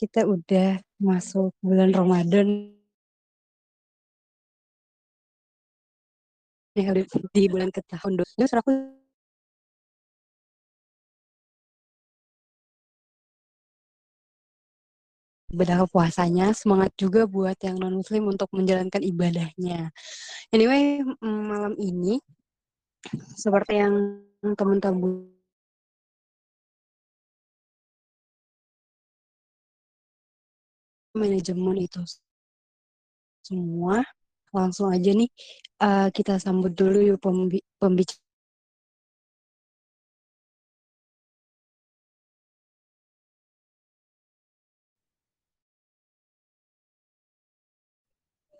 kita udah masuk bulan Ramadan. Di bulan ke tahun terus aku Ibadah puasanya, semangat juga buat yang non-muslim untuk menjalankan ibadahnya. Anyway, malam ini seperti yang teman-teman manajemen itu semua, langsung aja nih, eee, kita sambut dulu yuk pembi pembic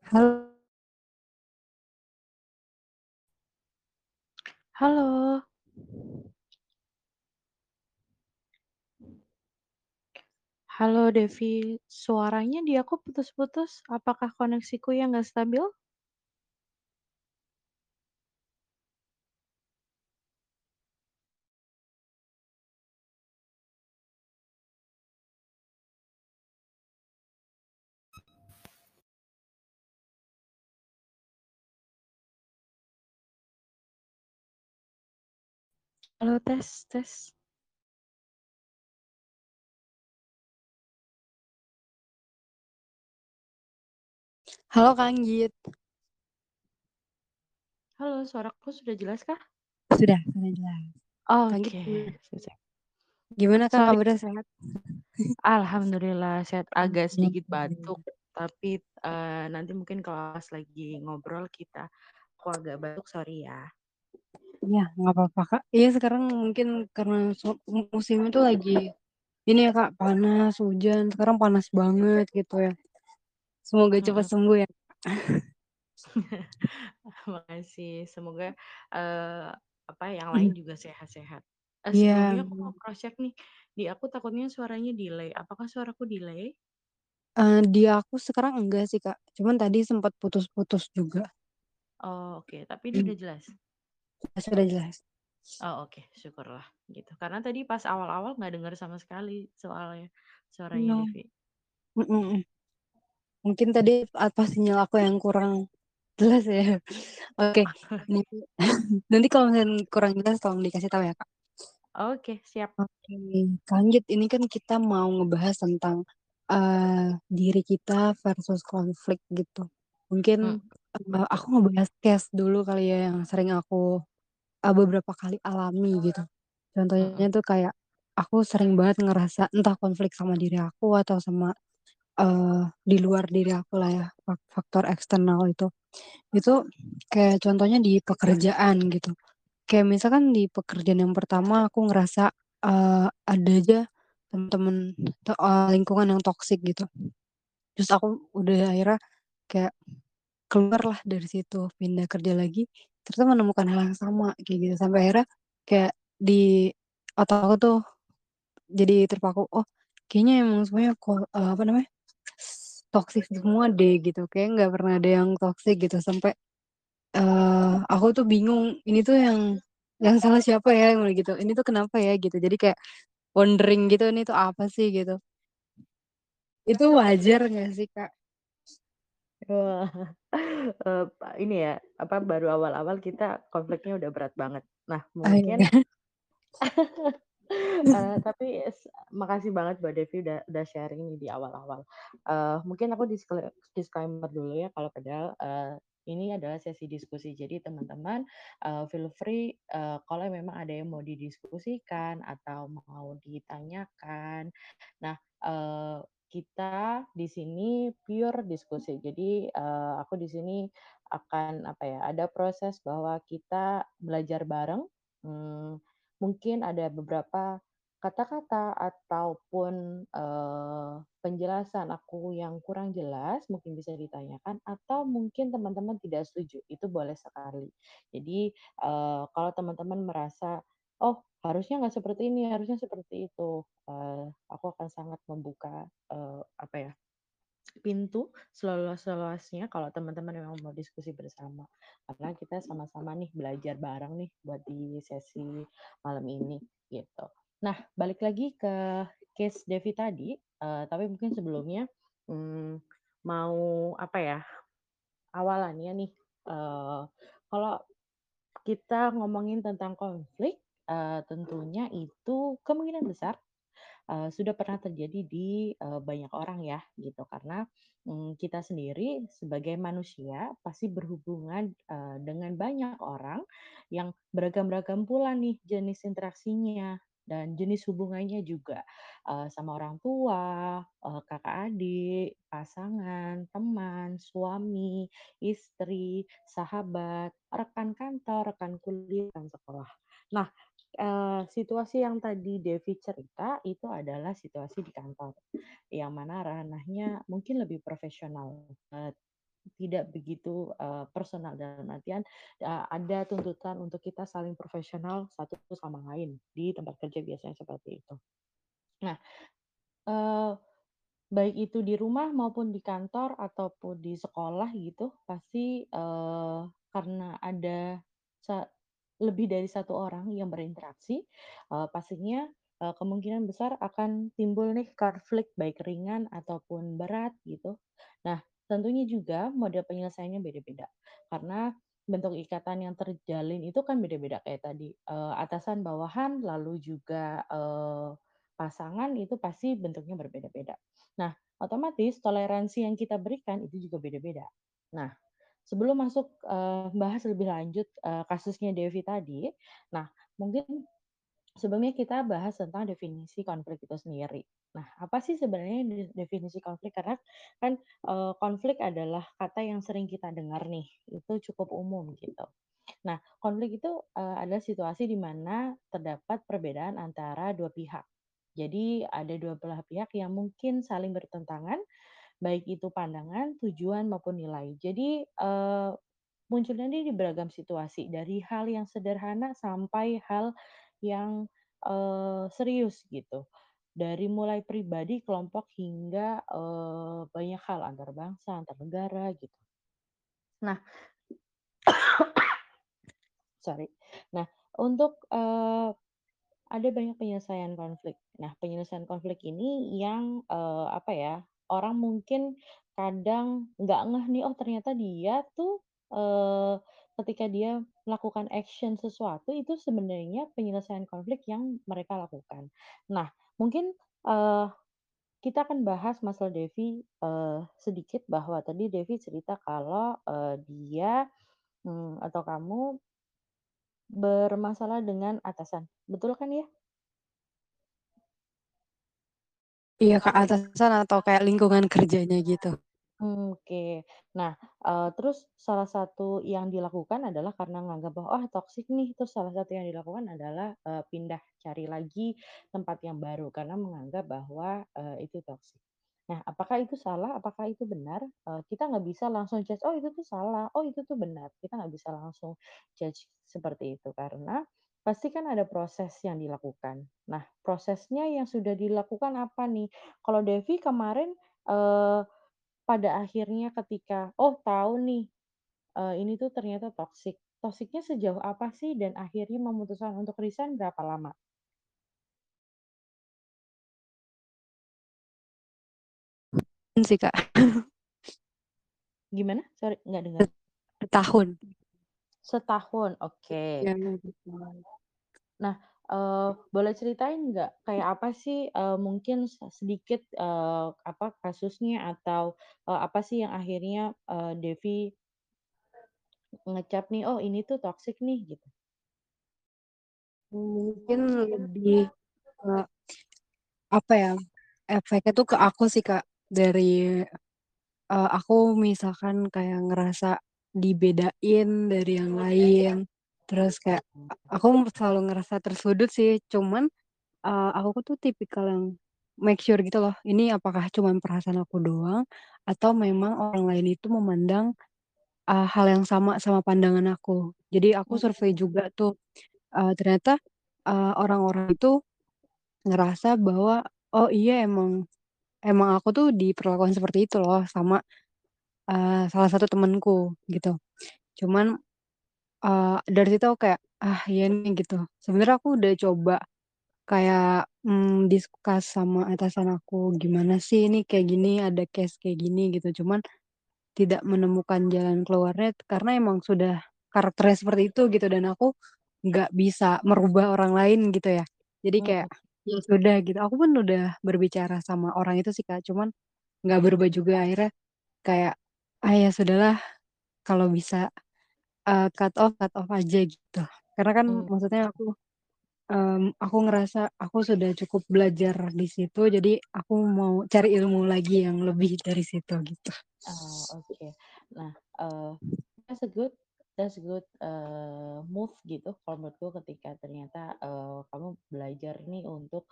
Halo. Halo. Halo Devi, suaranya di aku putus-putus, apakah koneksiku yang nggak stabil? Halo, tes tes. Halo, Kak Anggit. Halo, suaraku sudah jelas kah? Sudah, sudah jelas. Anggit Oke, gimana? selesai. Gimana Sorry. kabarnya sehat? Alhamdulillah sehat, agak sedikit batuk, tapi, eee, nanti mungkin kalau pas lagi ngobrol kita aku agak batuk, sorry ya. Iya, nggak apa-apa, Kak. Iya, sekarang mungkin karena su mu musimnya tuh lagi ini ya, Kak, panas, hujan, sekarang panas banget gitu ya. Semoga cepat Mhm. sembuh ya. Makasih, semoga, eee, apa, yang lain Mhm. juga sehat-sehat. Eh, Iya. sebelumnya aku mau cross check nih, di aku takutnya suaranya delay, apakah suaraku delay? Eee, di aku sekarang enggak sih, Kak, cuman tadi sempat putus-putus juga. Oh, oke, tapi ini Mmm. udah jelas? Sudah jelas. Oh, oke, syukurlah gitu. Karena tadi pas awal-awal nggak denger sama sekali soalnya suaranya Oh. Devi. Mhm mhm. Mungkin tadi apa sinyal aku yang kurang jelas ya. Oke, ini nanti kalau misalnya kurang jelas tolong dikasih tahu ya, Kak. Oke, siap. Oke, Kak Anggit, ini kan kita mau ngebahas tentang, eee, diri kita versus konflik gitu. Mungkin, eee, aku ngebahas case dulu kali ya yang sering aku, eee, beberapa kali alami gitu. Contohnya Mhm. tuh kayak aku sering banget ngerasa entah konflik sama diri aku atau sama, eee, di luar diri akulah ya, fak faktor eksternal itu. Itu kayak contohnya di pekerjaan gitu. Kayak misalkan di pekerjaan yang pertama aku ngerasa, eee, ada aja temen-temen te eee, lingkungan yang toxic gitu. Terus aku udah akhirnya kayak keluarlah dari situ, pindah kerja lagi, ternyata menemukan hal yang sama kayak gitu. Sampai akhirnya kayak di otak aku tuh jadi terpaku, "Oh, kayaknya emang semuanya apa namanya, toxic semua deh," gitu. Kayaknya nggak pernah ada yang toxic gitu sampai, eee, aku tuh bingung, "Ini tuh yang yang salah siapa ya?" Yang gitu, "Ini tuh kenapa ya?" Gitu. Jadi kayak wondering gitu, "Ini tuh apa sih?" Gitu. Itu wajar nggak sih, Kak? Wah, pa ini ya, apa, baru awal-awal kita konfliknya udah berat banget. Nah, Oh, mungkin eee, tapi makasih banget Mbak Devi udah udah sharing nih di awal-awal. Eee, mungkin aku disclai disclaimer dulu ya kalau padahal, eee, ini adalah sesi diskusi. Jadi teman-teman, eee, feel free, eee, kalau memang ada yang mau didiskusikan atau mau ditanyakan. Nah, eee, kita di sini pure diskusi. Jadi, eee, aku di sini akan, apa ya, ada proses bahwa kita belajar bareng, mmm, mungkin ada beberapa kata-kata ataupun, eee, penjelasan aku yang kurang jelas mungkin bisa ditanyakan atau mungkin teman-teman tidak setuju, itu boleh sekali. Jadi, eee, kalau teman-teman merasa, "Oh, harusnya nggak seperti ini, harusnya seperti itu," eee, aku akan sangat membuka, eee, apa ya, pintu seluas-luasnya kalau teman-teman memang mau diskusi bersama. Karena kita sama-sama nih belajar bareng nih buat di sesi malam ini, gitu. Nah, balik lagi ke case Devi tadi eee, tapi mungkin sebelumnya, mmm, mau apa ya, awalannya nih, eee, kalau kita ngomongin tentang konflik, eee, tentunya itu kemungkinan besar eee, sudah pernah terjadi di, eee, banyak orang ya gitu karena, mmm, kita sendiri sebagai manusia pasti berhubungan, eee, dengan banyak orang yang beragam-beragam pula nih jenis interaksinya dan jenis hubungannya juga, eee, sama orang tua, eee, kakak adik, pasangan, teman, suami, istri, sahabat, rekan kantor, rekan kuliah, rekan sekolah. Nah Situasi yang tadi Devi cerita itu adalah situasi di kantor, yang mana ranahnya mungkin lebih profesional, tidak begitu, personal dalam artian, ada tuntutan untuk kita saling profesional satu sama lain, di tempat kerja biasanya seperti itu. Nah, Baik itu di rumah maupun di kantor ataupun di sekolah gitu, pasti, karena ada lebih dari satu orang yang berinteraksi, eee, pastinya, eee, kemungkinan besar akan timbul nih konflik baik ringan ataupun berat gitu. Nah, tentunya juga mode penyelesaiannya beda-beda, karena bentuk ikatan yang terjalin itu kan beda-beda kayak tadi, eee, atasan bawahan lalu juga, eee, pasangan itu pasti bentuknya berbeda-beda. Nah, otomatis toleransi yang kita berikan itu juga beda-beda. Nah, sebelum masuk, eee, bahas lebih lanjut, eee, kasusnya Devi tadi, nah mungkin sebelumnya kita bahas tentang definisi konflik itu sendiri. Nah, apa sih sebenarnya de definisi konflik? Karena kan, eee, konflik adalah kata yang sering kita dengar nih, itu cukup umum gitu. Nah, konflik itu, eee, adalah situasi di mana terdapat perbedaan antara dua pihak. Jadi ada dua belah pihak yang mungkin saling bertentangan, baik itu pandangan, tujuan, maupun nilai. Jadi, eee, munculnya di beragam situasi, dari hal yang sederhana sampai hal yang, eee, serius gitu. Dari mulai pribadi, kelompok, hingga, eee, banyak hal antar bangsa, antar negara gitu. Nah sorry. Nah, untuk, eee ada banyak penyelesaian konflik. Nah, penyelesaian konflik ini yang, eee, apa ya, orang mungkin kadang nggak ngeh nih, oh ternyata dia tuh, eee, ketika dia melakukan action sesuatu itu sebenarnya penyelesaian konflik yang mereka lakukan. Nah, mungkin, eee, kita akan bahas masalah Devi, eee, sedikit bahwa tadi Devi cerita kalau, dia, mmm, atau kamu bermasalah dengan atasan, betul kan ya? Iya, ke atasan atau kayak lingkungan kerjanya gitu. Mmm, oke. Nah, eee, terus salah satu yang dilakukan adalah karena nganggap bahwa, "Ah, toksik nih." Terus salah satu yang dilakukan adalah, eee, pindah cari lagi tempat yang baru karena menganggap bahwa, eee, itu toksik. Nah, apakah itu salah? Apakah itu benar? Eee, kita nggak bisa langsung judge, "Oh, itu tuh salah. Oh, itu tuh benar." Kita nggak bisa langsung judge seperti itu karena pasti kan ada proses yang dilakukan. Nah, prosesnya yang sudah dilakukan apa nih? Kalau Devi kemarin, eee pada akhirnya ketika, oh tahu nih, eee, ini tuh ternyata toksik. Toksiknya sejauh apa sih dan akhirnya memutuskan untuk resign berapa lama? Sih, Kak, Gimana? Sorry, nggak dengar. setahun. Setahun, oke. Iya, gitu. Nah, eee, boleh ceritain nggak kayak apa sih, eee, mungkin se sedikit, eee, apa, kasusnya atau, eee, apa sih yang akhirnya, eee, Devi ngecap nih, "Oh ini tuh toksik nih," gitu? Mungkin lebih ke apa ya, efeknya tuh ke aku sih, Kak, dari, eee, aku misalkan kayak ngerasa dibedain dari yang lain, terus kayak aku selalu ngerasa tersudut sih, cuman, eee, aku tuh tipikal yang make sure gitu loh, ini apakah cuman perasaan aku doang, atau memang orang lain itu memandang, eee, hal yang sama sama pandangan aku. Jadi aku survei Mmm, juga tuh, eee, ternyata, orang-orang itu ngerasa bahwa, "Oh iya emang emang aku tuh diperlakukan seperti itu loh sama, eee, salah satu temenku," gitu. Cuman, eee, dari situ aku kayak, "Ah iya nih," gitu. Sebenarnya aku udah coba kayak, mmm, discuss sama atasan aku, "Gimana sih ini kayak gini, ada case kayak gini," gitu. Cuman tidak menemukan jalan keluarnya karena emang sudah karakternya seperti itu gitu dan aku nggak bisa merubah orang lain gitu ya. Jadi kayak, Mhm. ya sudah gitu, aku pun udah berbicara sama orang itu sih, Kak, cuman nggak berubah juga akhirnya kayak, "Ah, ya sudahlah kalau bisa, eee, cut off, cut off aja," gitu. Karena kan Mmm. maksudnya aku, mmm, aku ngerasa aku sudah cukup belajar di situ, jadi aku mau cari ilmu lagi yang lebih dari situ gitu. Oh, oke. Nah, eee, that's a good that's a good, eee, move gitu kalau menurutku ketika ternyata, eee, kamu belajar nih untuk,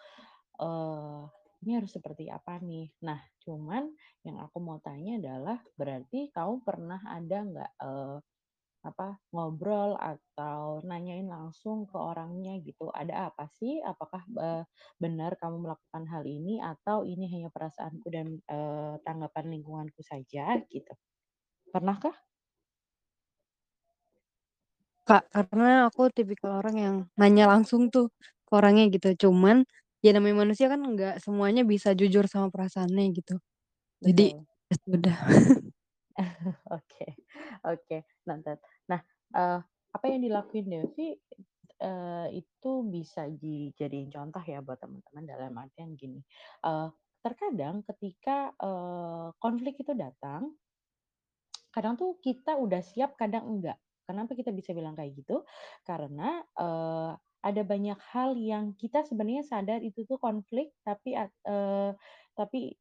eee, ini harus seperti apa nih. Nah, cuman yang aku mau tanya adalah berarti kamu pernah ada nggak, eee, apa, ngobrol atau nanyain langsung ke orangnya gitu, "Ada apa sih? Apakah, eee, benar kamu melakukan hal ini atau ini hanya perasaanku dan, eee, tanggapan lingkunganku saja?" Gitu. Pernahkah? Kak, karena aku tipikal orang yang nanya langsung tuh ke orangnya gitu, cuman ya namanya manusia kan nggak semuanya bisa jujur sama perasaannya gitu. Jadi ya sudah. Oke oke, noted. Nah, eee, apa yang dilakuin Devi, eee, itu bisa dijadiin contoh ya buat teman-teman dalam artian gini, eee, terkadang ketika, eee, konflik itu datang kadang tuh kita udah siap, kadang enggak. Kenapa kita bisa bilang kayak gitu? Karena, eee, ada banyak hal yang kita sebenarnya sadar itu tuh konflik, tapi eee, tapi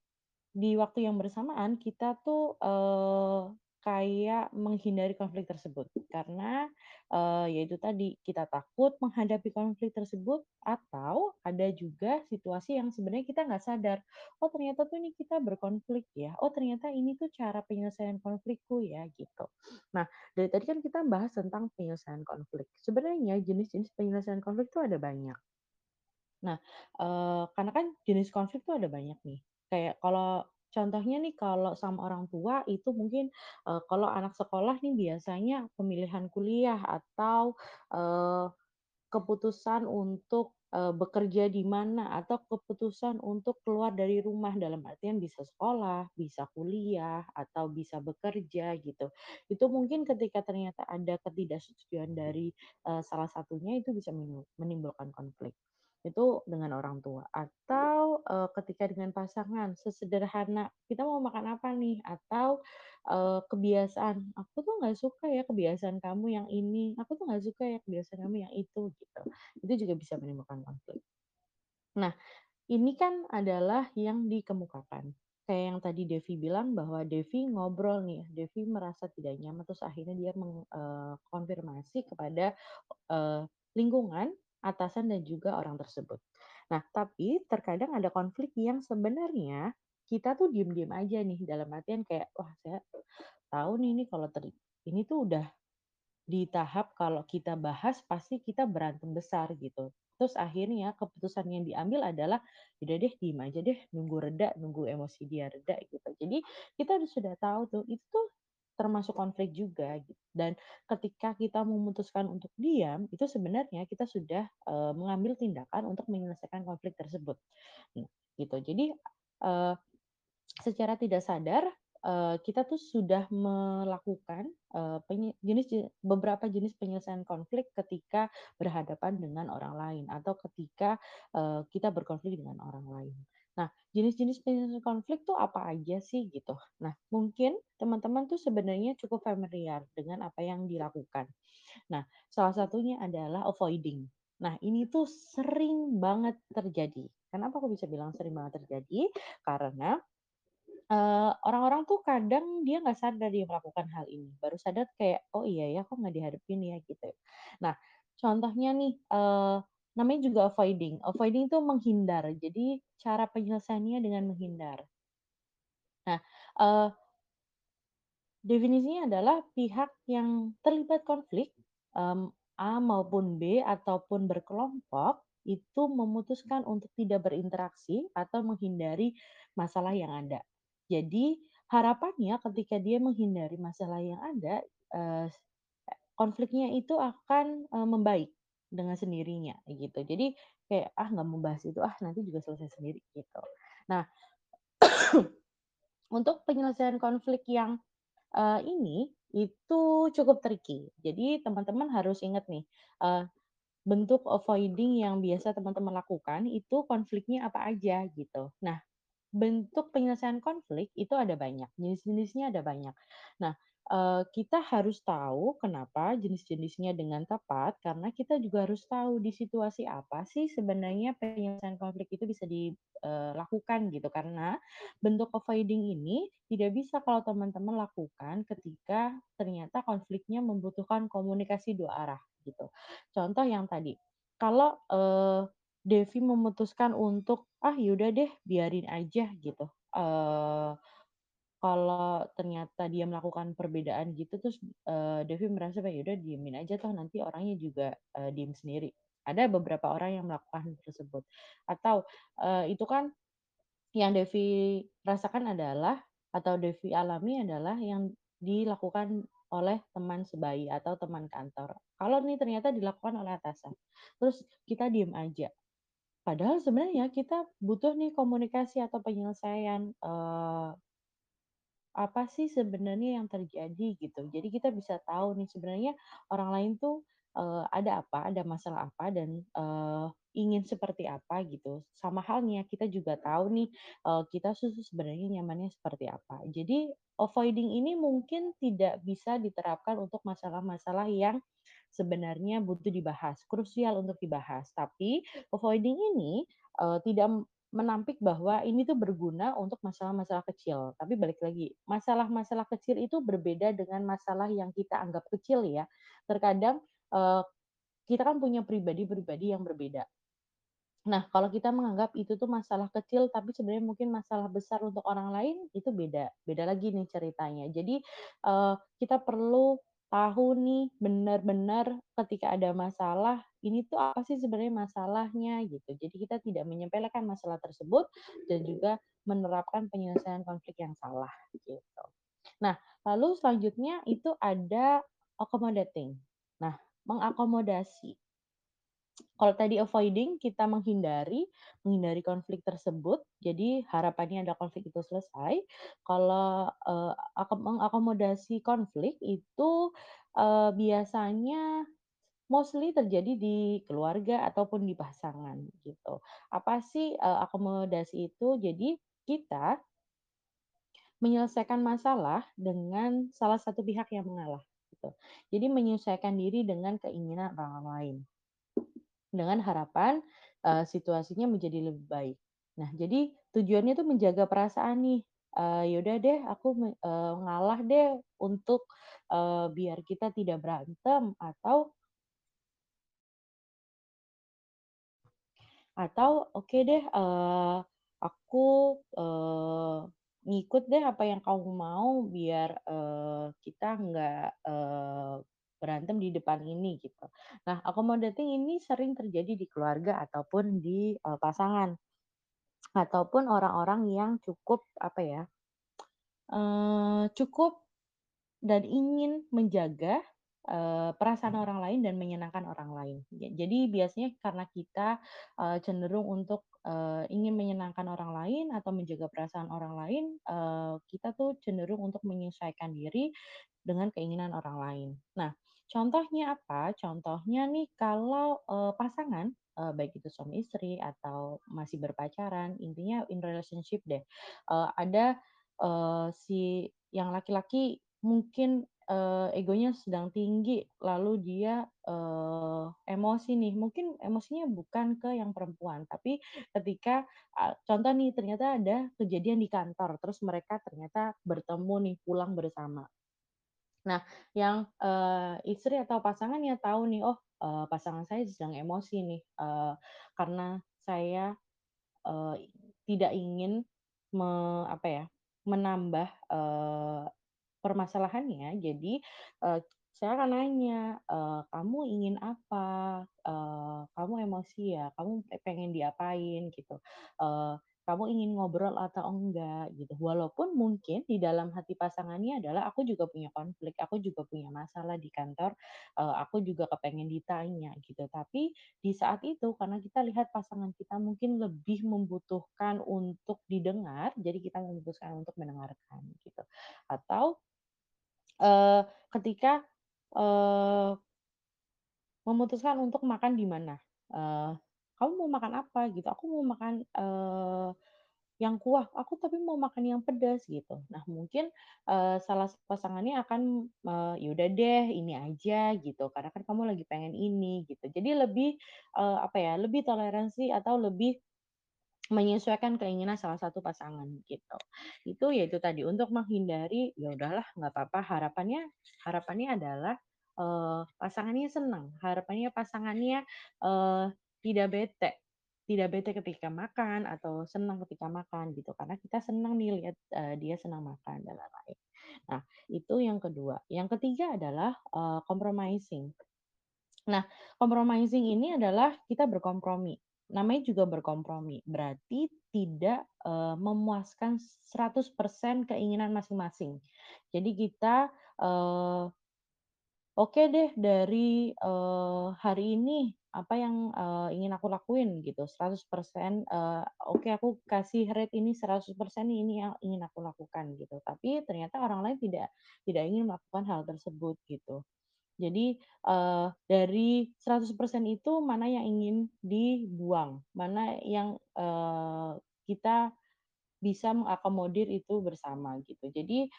di waktu yang bersamaan kita tuh, eee, kayak menghindari konflik tersebut. Karena, eee, ya itu tadi, kita takut menghadapi konflik tersebut atau ada juga situasi yang sebenarnya kita nggak sadar, "Oh ternyata tuh ini kita berkonflik ya, oh ternyata ini tuh cara penyelesaian konflikku ya," gitu. Nah, dari tadi kan kita bahas tentang penyelesaian konflik. Sebenarnya jenis-jenis penyelesaian konflik tuh ada banyak. Nah, eee, karena kan jenis konflik tuh ada banyak nih. Kayak kalau contohnya nih kalau sama orang tua itu mungkin, eee, kalau anak sekolah nih biasanya pemilihan kuliah atau, eee, keputusan untuk, eee, bekerja di mana atau keputusan untuk keluar dari rumah dalam artian bisa sekolah, bisa kuliah, atau bisa bekerja gitu. Itu mungkin ketika ternyata ada ketidaksetujuan dari, eee, salah satunya itu bisa menimbul menimbulkan konflik. Itu dengan orang tua atau, eee, ketika dengan pasangan sesederhana, "Kita mau makan apa nih?" Atau, eee, kebiasaan, "Aku tuh nggak suka ya kebiasaan kamu yang ini, aku tuh nggak suka ya kebiasaan kamu yang itu," gitu. Itu juga bisa menimbulkan konflik. Nah, ini kan adalah yang dikemukakan. Kayak yang tadi Devi bilang bahwa Devi ngobrol nih, Devi merasa tidak nyaman terus akhirnya dia meng eee, konfirmasi kepada, lingkungan, atasan dan juga orang tersebut. Nah, tapi terkadang ada konflik yang sebenarnya kita tuh diem-diem aja nih, dalam artian kayak, "Wah, saya tahu nih ini kalau teri ini tuh udah di tahap kalau kita bahas pasti kita berantem besar gitu. Terus akhirnya keputusan yang diambil adalah, "Udah deh diem aja deh, nunggu reda, nunggu emosi dia reda," gitu. Jadi kita udah sudah tahu tuh, itu tuh termasuk konflik juga gitu. Dan ketika kita memutuskan untuk diam, itu sebenarnya kita sudah, eee, mengambil tindakan untuk menyelesaikan konflik tersebut. Nah, gitu. Jadi, eee, secara tidak sadar, eee, kita tuh sudah melakukan, penye jenis je beberapa jenis penyelesaian konflik ketika berhadapan dengan orang lain atau ketika, eee, kita berkonflik dengan orang lain. Nah, jenis-jenis penyelesaian konflik tuh apa aja sih gitu? Nah, mungkin teman-teman tuh sebenarnya cukup familiar dengan apa yang dilakukan. Nah, salah satunya adalah avoiding. Nah, ini tuh sering banget terjadi. Kenapa aku bisa bilang sering banget terjadi? Karena Eee, orang-orang tuh kadang dia nggak sadar dia melakukan hal ini, baru sadar kayak, "Oh iya ya, kok nggak dihadapin ya?" Gitu. Nah, contohnya nih, eee, namanya juga avoiding. Avoiding itu menghindar, jadi cara penyelesaiannya dengan menghindar. Nah, eee, definisinya adalah pihak yang terlibat konflik, mmm, A maupun B ataupun berkelompok, itu memutuskan untuk tidak berinteraksi atau menghindari masalah yang ada. Jadi, harapannya ketika dia menghindari masalah yang ada, eee, konfliknya itu akan, eee, membaik dengan sendirinya, gitu. Jadi kayak, "Ah, nggak mau bahas itu ah, nanti juga selesai sendiri," gitu. Nah, untuk penyelesaian konflik yang, eee, ini, itu cukup tricky. Jadi teman-teman harus ingat nih, eee, bentuk avoiding yang biasa teman-teman lakukan itu konfliknya apa aja gitu. Nah, bentuk penyelesaian konflik itu ada banyak, jenis-jenisnya ada banyak. Nah, eee, kita harus tahu kenapa jenis-jenisnya dengan tepat, karena kita juga harus tahu di situasi apa sih sebenarnya penyelesaian konflik itu bisa dilakukan gitu. Karena bentuk avoiding ini tidak bisa kalau teman-teman lakukan ketika ternyata konfliknya membutuhkan komunikasi dua arah gitu. Contoh yang tadi, kalau, eee, Devi memutuskan untuk, "Ah, ya udah deh biarin aja," gitu, eee, kalau ternyata dia melakukan perbedaan gitu terus, eee, Devi merasa "Ya udah diemin aja toh nanti orangnya juga, eee, diem sendiri." Ada beberapa orang yang melakukan tersebut. Atau, eee, itu kan yang Devi rasakan adalah atau Devi alami adalah yang dilakukan oleh teman sebayi atau teman kantor. Kalau nih ternyata dilakukan oleh atasan, terus kita diem aja. Padahal sebenarnya kita butuh nih komunikasi atau penyelesaian, eee apa sih sebenarnya yang terjadi gitu. Jadi kita bisa tahu nih sebenarnya orang lain tuh, eee, ada apa, ada masalah apa dan, eee, ingin seperti apa gitu. Sama halnya kita juga tahu nih, eee, kita tuh sebenarnya nyamannya seperti apa. Jadi avoiding ini mungkin tidak bisa diterapkan untuk masalah-masalah yang sebenarnya butuh dibahas, krusial untuk dibahas. Tapi avoiding ini, eee, tidak menampik bahwa ini tuh berguna untuk masalah-masalah kecil. Tapi balik lagi, masalah-masalah kecil itu berbeda dengan masalah yang kita anggap kecil ya. Terkadang, eee, kita kan punya pribadi-pribadi yang berbeda. Nah, kalau kita menganggap itu tuh masalah kecil, tapi sebenarnya mungkin masalah besar untuk orang lain, itu beda. Beda lagi nih ceritanya. Jadi, eee, kita perlu tahu nih benar-benar ketika ada masalah, ini tuh apa sih sebenarnya masalahnya gitu. Jadi kita tidak menyepelekan masalah tersebut dan juga menerapkan penyelesaian konflik yang salah gitu. Nah, lalu selanjutnya itu ada accommodating. Nah, mengakomodasi. Kalau tadi avoiding, kita menghindari menghindari konflik tersebut, jadi harapannya adalah konflik itu selesai. Kalau, akom mengakomodasi konflik itu, eee, biasanya mostly terjadi di keluarga ataupun di pasangan gitu. Apa sih, eee, akomodasi itu? Jadi kita menyelesaikan masalah dengan salah satu pihak yang mengalah gitu. Jadi menyesuaikan diri dengan keinginan orang lain. Dengan harapan, eee, situasinya menjadi lebih baik. Nah, jadi tujuannya itu menjaga perasaan nih, eee, ya udah deh aku eee, ngalah deh untuk, eee, biar kita tidak berantem atau atau oke deh, eee, aku, eee, ngikut deh apa yang kamu mau biar, eee, kita nggak, eee, berantem di depan ini gitu. Nah, accommodating ini sering terjadi di keluarga ataupun di, eee, pasangan, ataupun orang-orang yang cukup apa ya, eee, cukup dan ingin menjaga, perasaan orang lain dan menyenangkan orang lain. Ja jadi biasanya karena kita, cenderung untuk, ingin menyenangkan orang lain atau menjaga perasaan orang lain, kita tuh cenderung untuk menyesuaikan diri dengan keinginan orang lain. Nah, contohnya apa? Contohnya nih kalau, pasangan, baik itu suami istri atau masih berpacaran, intinya in relationship deh, ada, si yang laki-laki mungkin, eee, egonya sedang tinggi, lalu dia, eee, emosi nih, mungkin emosinya bukan ke yang perempuan, tapi ketika, eee, contoh nih ternyata ada kejadian di kantor, terus mereka ternyata bertemu nih, pulang bersama. Nah, yang, eee, istri atau pasangannya tahu nih, oh, eee, pasangan saya sedang emosi nih, eee, karena saya, eee, tidak ingin me apa ya, menambah, eee, permasalahannya. Jadi, eee, saya akan nanya, eee, "Kamu ingin apa? Eee, kamu emosi ya? Kamu pe pengen diapain?" Gitu. Eee kamu ingin ngobrol atau enggak gitu. Walaupun mungkin di dalam hati pasangannya adalah aku juga punya konflik, aku juga punya masalah di kantor, eee, aku juga kepengen ditanya gitu. Tapi di saat itu karena kita lihat pasangan kita mungkin lebih membutuhkan untuk didengar, jadi kita memutuskan untuk mendengarkan gitu. Atau, eee, ketika, eee Memutuskan untuk makan di mana, eee, "Kamu mau makan apa?" Gitu, "Aku mau makan, eee, yang kuah." "Aku tapi mau makan yang pedas." Gitu. Nah mungkin, eee, salah pasangannya akan, eee, "Ya udah deh ini aja," gitu, "karena kan kamu lagi pengen ini." Gitu. Jadi lebih, eee, apa ya, lebih toleransi atau lebih Menyesuaikan keinginan salah satu pasangan gitu. Itu ya itu tadi untuk menghindari, ya udahlah nggak apa-apa harapannya harapannya adalah, eee, pasangannya senang, harapannya pasangannya, eee, tidak bete tidak bete ketika makan atau senang ketika makan gitu, karena kita senang nih lihat, eee, dia senang makan dan lain-lain. Nah itu yang kedua. Yang ketiga adalah, eee, compromising. Nah, compromising ini adalah kita berkompromi. Namanya juga berkompromi, berarti tidak, eee, memuaskan 100% keinginan masing-masing. Jadi kita, eee, oke deh dari, eee, hari ini apa yang, eee, ingin aku lakuin gitu 100%, eee, oke aku kasih rate ini 100% ini yang ingin aku lakukan gitu. Tapi ternyata orang lain tidak tidak ingin melakukan hal tersebut gitu. Jadi, eee, dari 100% itu mana yang ingin dibuang, mana yang, eee, kita bisa mengakomodir itu bersama gitu. Jadi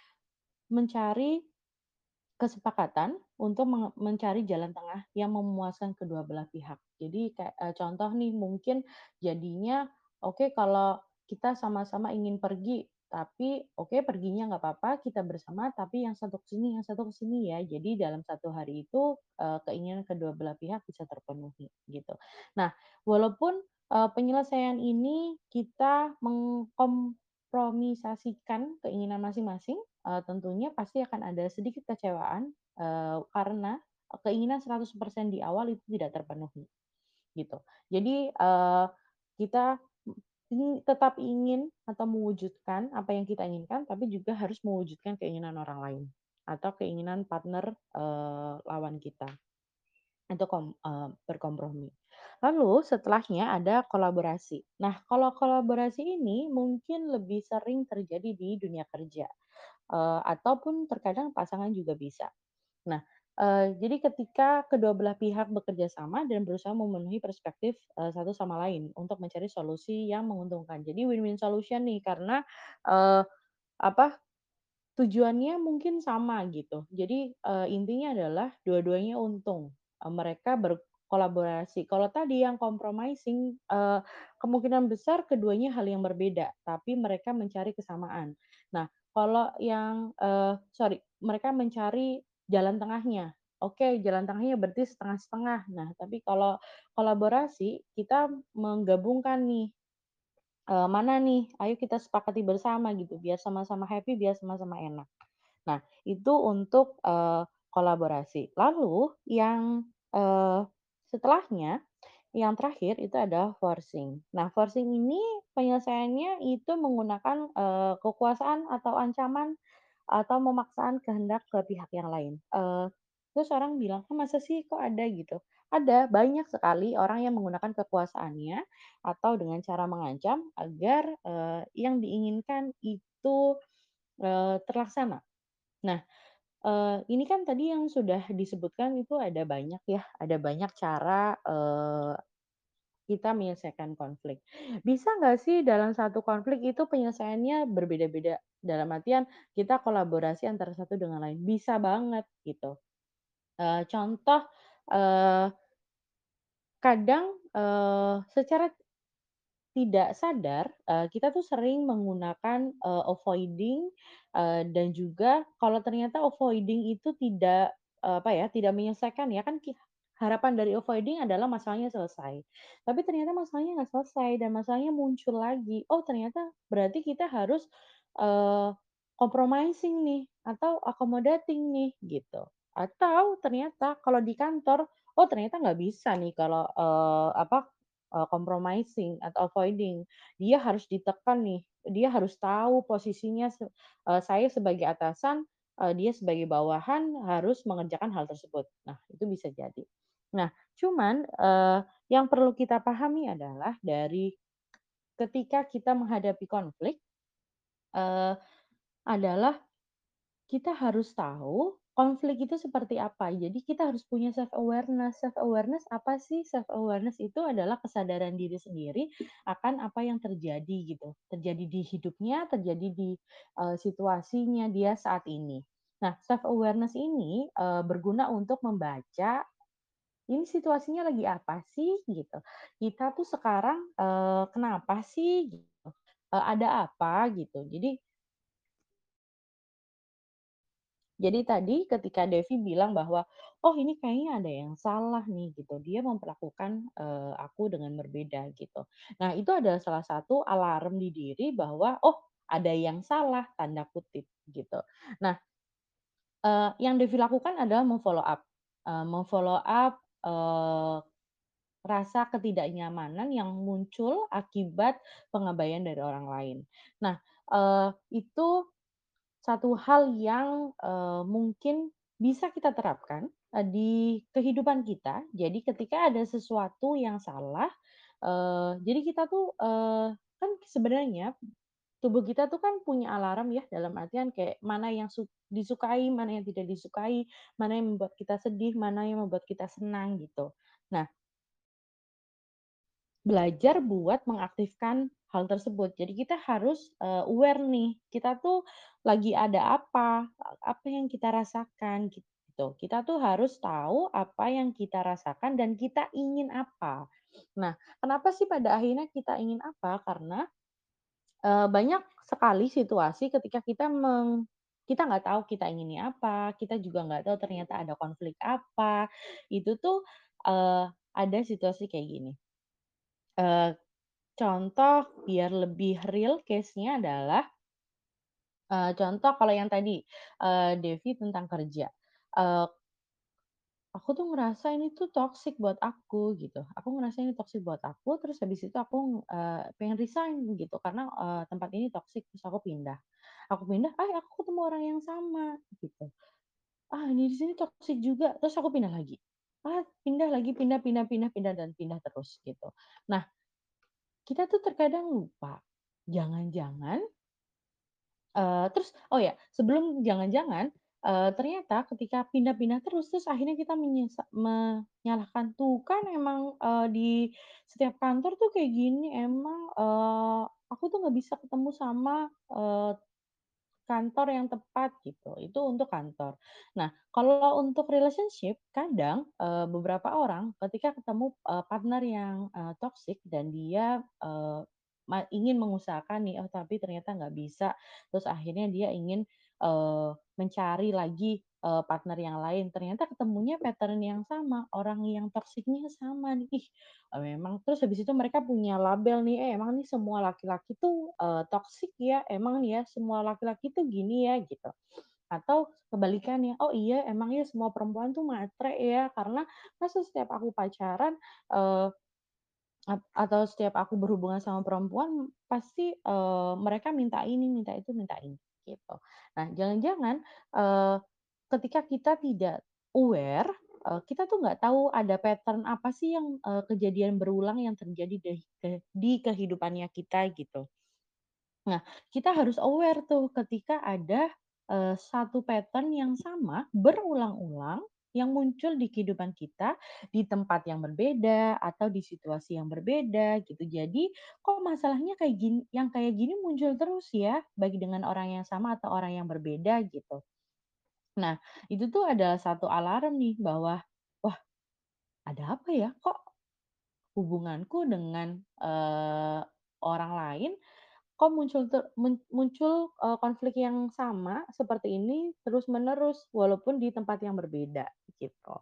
mencari Kesepakatan untuk mencari jalan tengah yang memuaskan kedua belah pihak. Jadi kayak, eee, contoh nih mungkin jadinya, oke kalau kita sama-sama ingin pergi, tapi oke perginya nggak apa-apa kita bersama, tapi yang satu ke sini yang satu ke sini ya. Jadi dalam satu hari itu, eee, keinginan kedua belah pihak bisa terpenuhi, gitu. Nah, walaupun, eee, penyelesaian ini kita mengkompromisasikan keinginan masing-masing, eee, tentunya pasti akan ada sedikit kecewaan, eee, karena keinginan 100% di awal itu tidak terpenuhi, gitu. Jadi, eee, kita tetap ingin atau mewujudkan apa yang kita inginkan, tapi juga harus mewujudkan keinginan orang lain atau keinginan partner, eee, lawan kita kom eee, berkompromi. Lalu setelahnya ada kolaborasi. Nah, kalau kolaborasi ini mungkin lebih sering terjadi di dunia kerja eee, ataupun terkadang pasangan juga bisa. Nah, eee, jadi ketika kedua belah pihak bekerja sama dan berusaha memenuhi perspektif, eee, satu sama lain untuk mencari solusi yang menguntungkan. Jadi win-win solution nih karena, eee, apa, Tujuannya mungkin sama gitu. Jadi, eee, intinya adalah dua-duanya untung, eee, mereka berkolaborasi. Kalau tadi yang compromising, kemungkinan besar keduanya hal yang berbeda, tapi mereka mencari kesamaan. Nah, kalau yang, eee, sorry, mereka mencari jalan tengahnya. Oke, jalan tengahnya berarti setengah-setengah. Nah, tapi kalau kolaborasi, kita menggabungkan nih Eee, mana nih, ayo kita sepakati bersama gitu, biar sama-sama happy, biar sama-sama enak. Nah, itu untuk, eee, kolaborasi. Lalu yang, eee, setelahnya, yang terakhir itu ada forcing. Nah, forcing ini penyelesaiannya itu menggunakan, kekuasaan atau ancaman atau memaksaan kehendak ke pihak yang lain. Terus orang bilang, "Oh masa sih kok ada?" Gitu. Ada, banyak sekali orang yang menggunakan kekuasaannya atau dengan cara mengancam agar, yang diinginkan itu, terlaksana. Nah, eee, ini kan tadi yang sudah disebutkan itu ada banyak ya, ada banyak cara, eee, kita menyelesaikan konflik. Bisa nggak sih dalam satu konflik itu penyelesaiannya berbeda-beda? Dalam artian kita kolaborasi antara satu dengan lain, bisa banget gitu. Eee, contoh, eee, kadang, eee, secara tidak sadar, eee, kita tuh sering menggunakan, eee, avoiding, eee, dan juga kalau ternyata avoiding itu tidak, eee, apa ya, tidak menyelesaikan ya kan harapan dari avoiding adalah masalahnya selesai. Tapi ternyata masalahnya nggak selesai dan masalahnya muncul lagi. Oh ternyata berarti kita harus, eee, compromising nih atau accommodating nih gitu. Atau ternyata kalau di kantor, oh ternyata nggak bisa nih kalau, eee, apa eee, compromising atau avoiding. Dia harus ditekan nih, dia harus tahu posisinya eee, saya sebagai atasan, eee, dia sebagai bawahan harus mengerjakan hal tersebut. Nah, itu bisa jadi. Nah, cuman, eee, yang perlu kita pahami adalah dari ketika kita menghadapi konflik, eee, adalah kita harus tahu konflik itu seperti apa. Jadi kita harus punya self awareness. Self awareness apa sih? Self awareness itu adalah kesadaran diri sendiri akan apa yang terjadi gitu. Terjadi di hidupnya, terjadi di uh, situasinya dia saat ini. Nah, self awareness ini uh, berguna untuk membaca ini situasinya lagi apa sih gitu. Kita tuh sekarang uh, kenapa sih gitu. Ada apa gitu. Jadi Jadi tadi ketika Devi bilang bahwa, "Oh ini kayaknya ada yang salah nih," gitu, dia memperlakukan, eee, aku dengan berbeda gitu. Nah itu adalah salah satu alarm di diri bahwa, "Oh ada yang salah," tanda kutip gitu. Nah, eee, yang Devi lakukan adalah mem-follow up, eee, mem-follow up, eee, rasa ketidaknyamanan yang muncul akibat pengabaian dari orang lain. Nah, eee, itu satu hal yang, eee, mungkin bisa kita terapkan, eee, di kehidupan kita. Jadi ketika ada sesuatu yang salah, eee, jadi kita tuh, eee, kan sebenarnya tubuh kita tuh kan punya alarm ya, dalam artian kayak mana yang su disukai, mana yang tidak disukai, mana yang membuat kita sedih, mana yang membuat kita senang gitu. Nah Belajar buat mengaktifkan hal tersebut. Jadi kita harus, eee, aware nih, kita tuh lagi ada apa, apa yang kita rasakan gitu. Kita tuh harus tahu apa yang kita rasakan dan kita ingin apa. Nah, kenapa sih pada akhirnya kita ingin apa? Karena, eee, banyak sekali situasi ketika kita meng kita nggak tahu kita inginnya apa, kita juga nggak tahu ternyata ada konflik apa, itu tuh, eee, ada situasi kayak gini, Contoh biar lebih real case-nya adalah, eee, contoh kalau yang tadi, eee, Devi tentang kerja, eee, aku tuh ngerasa ini tuh toxic buat aku gitu, aku ngerasa ini toxic buat aku, terus habis itu aku, eee, pengen resign gitu karena, eee, tempat ini toxic, terus aku pindah. Aku pindah, eh, aku ketemu orang yang sama gitu, "Ah, ini di sini toxic juga," terus aku pindah lagi. Ah, pindah lagi, pindah pindah pindah pindah dan pindah terus gitu. Nah, kita tuh terkadang lupa, jangan-jangan Eee, terus oh ya, sebelum jangan-jangan, eee, ternyata ketika pindah-pindah terus, terus akhirnya kita menyalahkan, "Tuh kan emang, eee, di setiap kantor tuh kayak gini, emang, eee, aku tuh nggak bisa ketemu sama, eee, Kantor yang tepat gitu, itu untuk kantor. Nah, kalau untuk relationship kadang, beberapa orang ketika ketemu, partner yang, toxic dan dia, ingin mengusahakan nih, oh tapi ternyata nggak bisa, terus akhirnya dia ingin, eee, mencari lagi, eee, partner yang lain, ternyata ketemunya pattern yang sama, orang yang toxic-nya sama nih, ih Eee, memang terus habis itu mereka punya label nih, "Eh, emang nih semua laki-laki tuh, eee, toksik ya? Emang nih ya semua laki-laki tuh gini ya?" Gitu. Atau kebalikannya, "Oh iya emang ya semua perempuan tuh matre ya? Karena masa setiap aku pacaran, at atau setiap aku berhubungan sama perempuan pasti, eee, mereka minta ini, minta itu, minta ini." Gitu. Nah, jangan-jangan, eee, ketika kita tidak aware Eee, kita tuh nggak tahu ada pattern apa sih yang, eee, kejadian berulang yang terjadi di kehidupannya kita gitu. Nah, kita harus aware tuh ketika ada, eee, satu pattern yang sama berulang-ulang yang muncul di kehidupan kita, di tempat yang berbeda atau di situasi yang berbeda gitu. Jadi, kok masalahnya kayak gini yang kayak gini muncul terus ya, baik dengan orang yang sama atau orang yang berbeda gitu. Nah, itu tuh adalah satu alarm nih bahwa, "Wah ada apa ya? Kok hubunganku dengan, eee, orang lain kok muncul ter mun muncul, eee, konflik yang sama seperti ini terus-menerus walaupun di tempat yang berbeda gitu.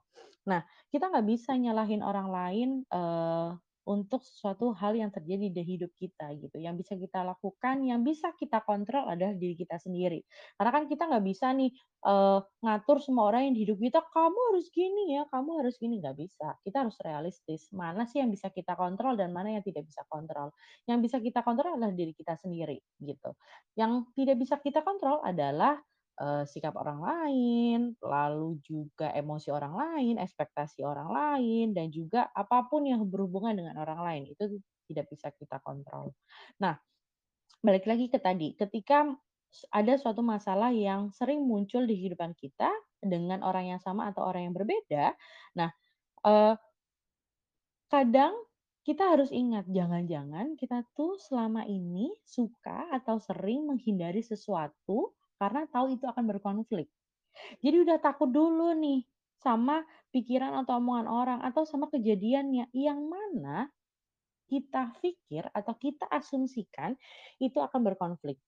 Nah, kita nggak bisa nyalahin orang lain, eee untuk sesuatu hal yang terjadi di hidup kita gitu. Yang bisa kita lakukan, yang bisa kita kontrol adalah diri kita sendiri. Karena kan kita nggak bisa nih uh, ngatur semua orang yang di hidup kita, kamu harus gini ya, kamu harus gini nggak bisa. Kita harus realistis. Mana sih yang bisa kita kontrol dan mana yang tidak bisa kontrol. Yang bisa kita kontrol adalah diri kita sendiri gitu. Yang tidak bisa kita kontrol adalah uh, sikap orang lain, lalu juga emosi orang lain, ekspektasi orang lain, dan juga apa pun yang berhubungan dengan orang lain itu tidak bisa kita kontrol. Nah, balik lagi ke tadi, ketika ada suatu masalah yang sering muncul di kehidupan kita dengan orang yang sama atau orang yang berbeda, nah uh, kadang kita harus ingat, jangan-jangan kita tuh selama ini suka atau sering menghindari sesuatu karena tahu itu akan berkonflik. Jadi udah takut dulu nih sama pikiran atau omongan orang atau sama kejadiannya. Yang mana kita pikir atau kita asumsikan itu akan berkonflik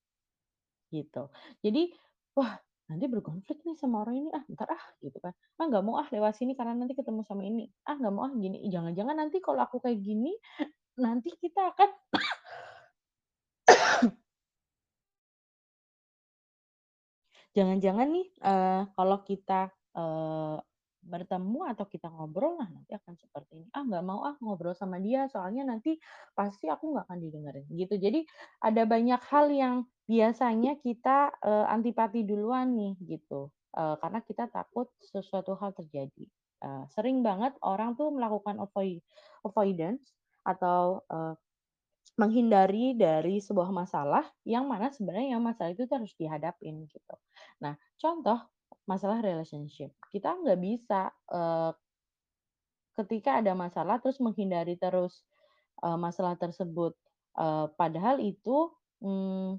gitu. Jadi wah nanti berkonflik nih sama orang ini. Ah ntar ah gitu kan. Ah nggak mau ah lewat sini karena nanti ketemu sama ini. Ah nggak mau ah gini. Jangan-jangan nanti kalau aku kayak gini nanti kita akan Jangan-jangan nih, eee, kalau kita, eee, bertemu atau kita ngobrol, nah nanti akan seperti ini, "Ah, nggak mau ah ngobrol sama dia, soalnya nanti pasti aku nggak akan didengerin." Gitu. Jadi ada banyak hal yang biasanya kita, eee, antipati duluan nih gitu, eee, karena kita takut sesuatu hal terjadi. Eee, sering banget orang tuh melakukan avoid avoidance atau, eee Menghindari dari sebuah masalah, yang mana sebenarnya masalah itu harus dihadapin gitu. Nah, contoh masalah relationship, kita nggak bisa, eee, ketika ada masalah terus menghindari terus, eee, masalah tersebut, eee, padahal itu, mmm,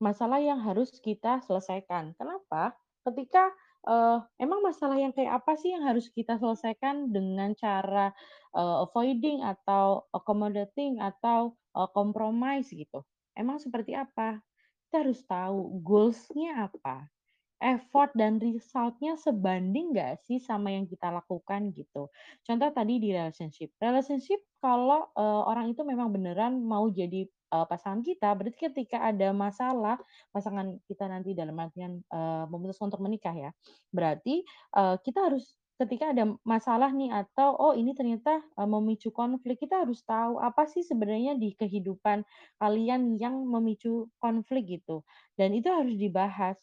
masalah yang harus kita selesaikan. Kenapa? Ketika, eee, emang masalah yang kayak apa sih yang harus kita selesaikan dengan cara, eee, avoiding atau accommodating atau, eee, compromise gitu? Emang seperti apa? Kita harus tahu goals-nya apa. Effort dan result-nya sebanding nggak sih sama yang kita lakukan gitu. Contoh tadi di relationship. Relationship kalau, eee, orang itu memang beneran mau jadi, eee, pasangan kita, berarti ketika ada masalah, pasangan kita nanti dalam artian, memutuskan untuk menikah ya, berarti, kita harus ketika ada masalah nih atau, oh ini ternyata, eee, memicu konflik, kita harus tahu apa sih sebenarnya di kehidupan kalian yang memicu konflik gitu, dan itu harus dibahas.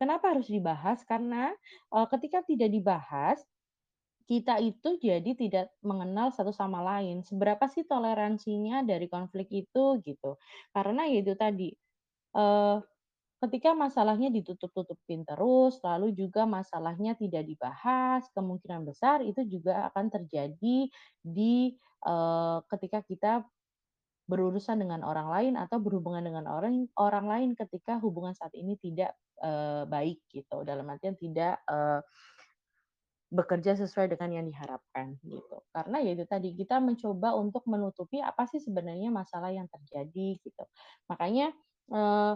Kenapa harus dibahas? Karena, eee, ketika tidak dibahas, kita itu jadi tidak mengenal satu sama lain. Seberapa sih toleransinya dari konflik itu, gitu. Karena ya itu tadi, eee, ketika masalahnya ditutup-tutupin terus, lalu juga masalahnya tidak dibahas, kemungkinan besar itu juga akan terjadi di, eee, ketika kita berurusan dengan orang lain atau berhubungan dengan orang orang lain ketika hubungan saat ini tidak, eee, baik gitu, dalam artian tidak, eee, bekerja sesuai dengan yang diharapkan gitu. Karena ya itu tadi, kita mencoba untuk menutupi apa sih sebenarnya masalah yang terjadi gitu. Makanya, eee,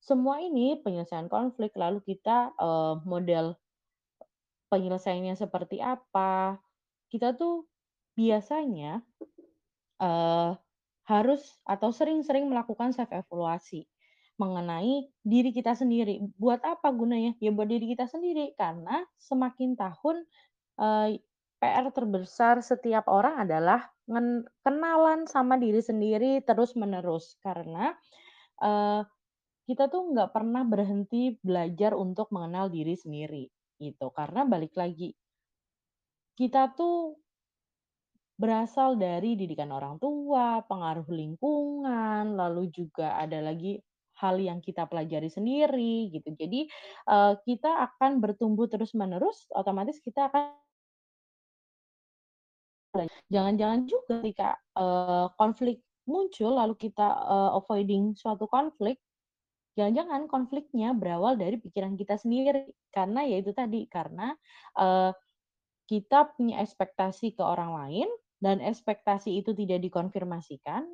semua ini penyelesaian konflik lalu kita, eee, model penyelesaiannya seperti apa, kita tuh biasanya, eee harus atau sering-sering melakukan self evaluasi mengenai diri kita sendiri. Buat apa gunanya? Ya buat diri kita sendiri, karena semakin tahun, eee, PR terbesar setiap orang adalah kenalan sama diri sendiri terus-menerus. Karena, eee, kita tuh nggak pernah berhenti belajar untuk mengenal diri sendiri, gitu. Karena balik lagi, kita tuh Berasal dari didikan orang tua, pengaruh lingkungan, lalu juga ada lagi hal yang kita pelajari sendiri gitu. Jadi, eee, kita akan bertumbuh terus-menerus, otomatis kita akan jangan-jangan juga ketika, eee, konflik muncul lalu kita, eee, avoiding suatu konflik, jangan-jangan konfliknya berawal dari pikiran kita sendiri. Karena ya itu tadi, karena, eee, kita punya ekspektasi ke orang lain dan ekspektasi itu tidak dikonfirmasikan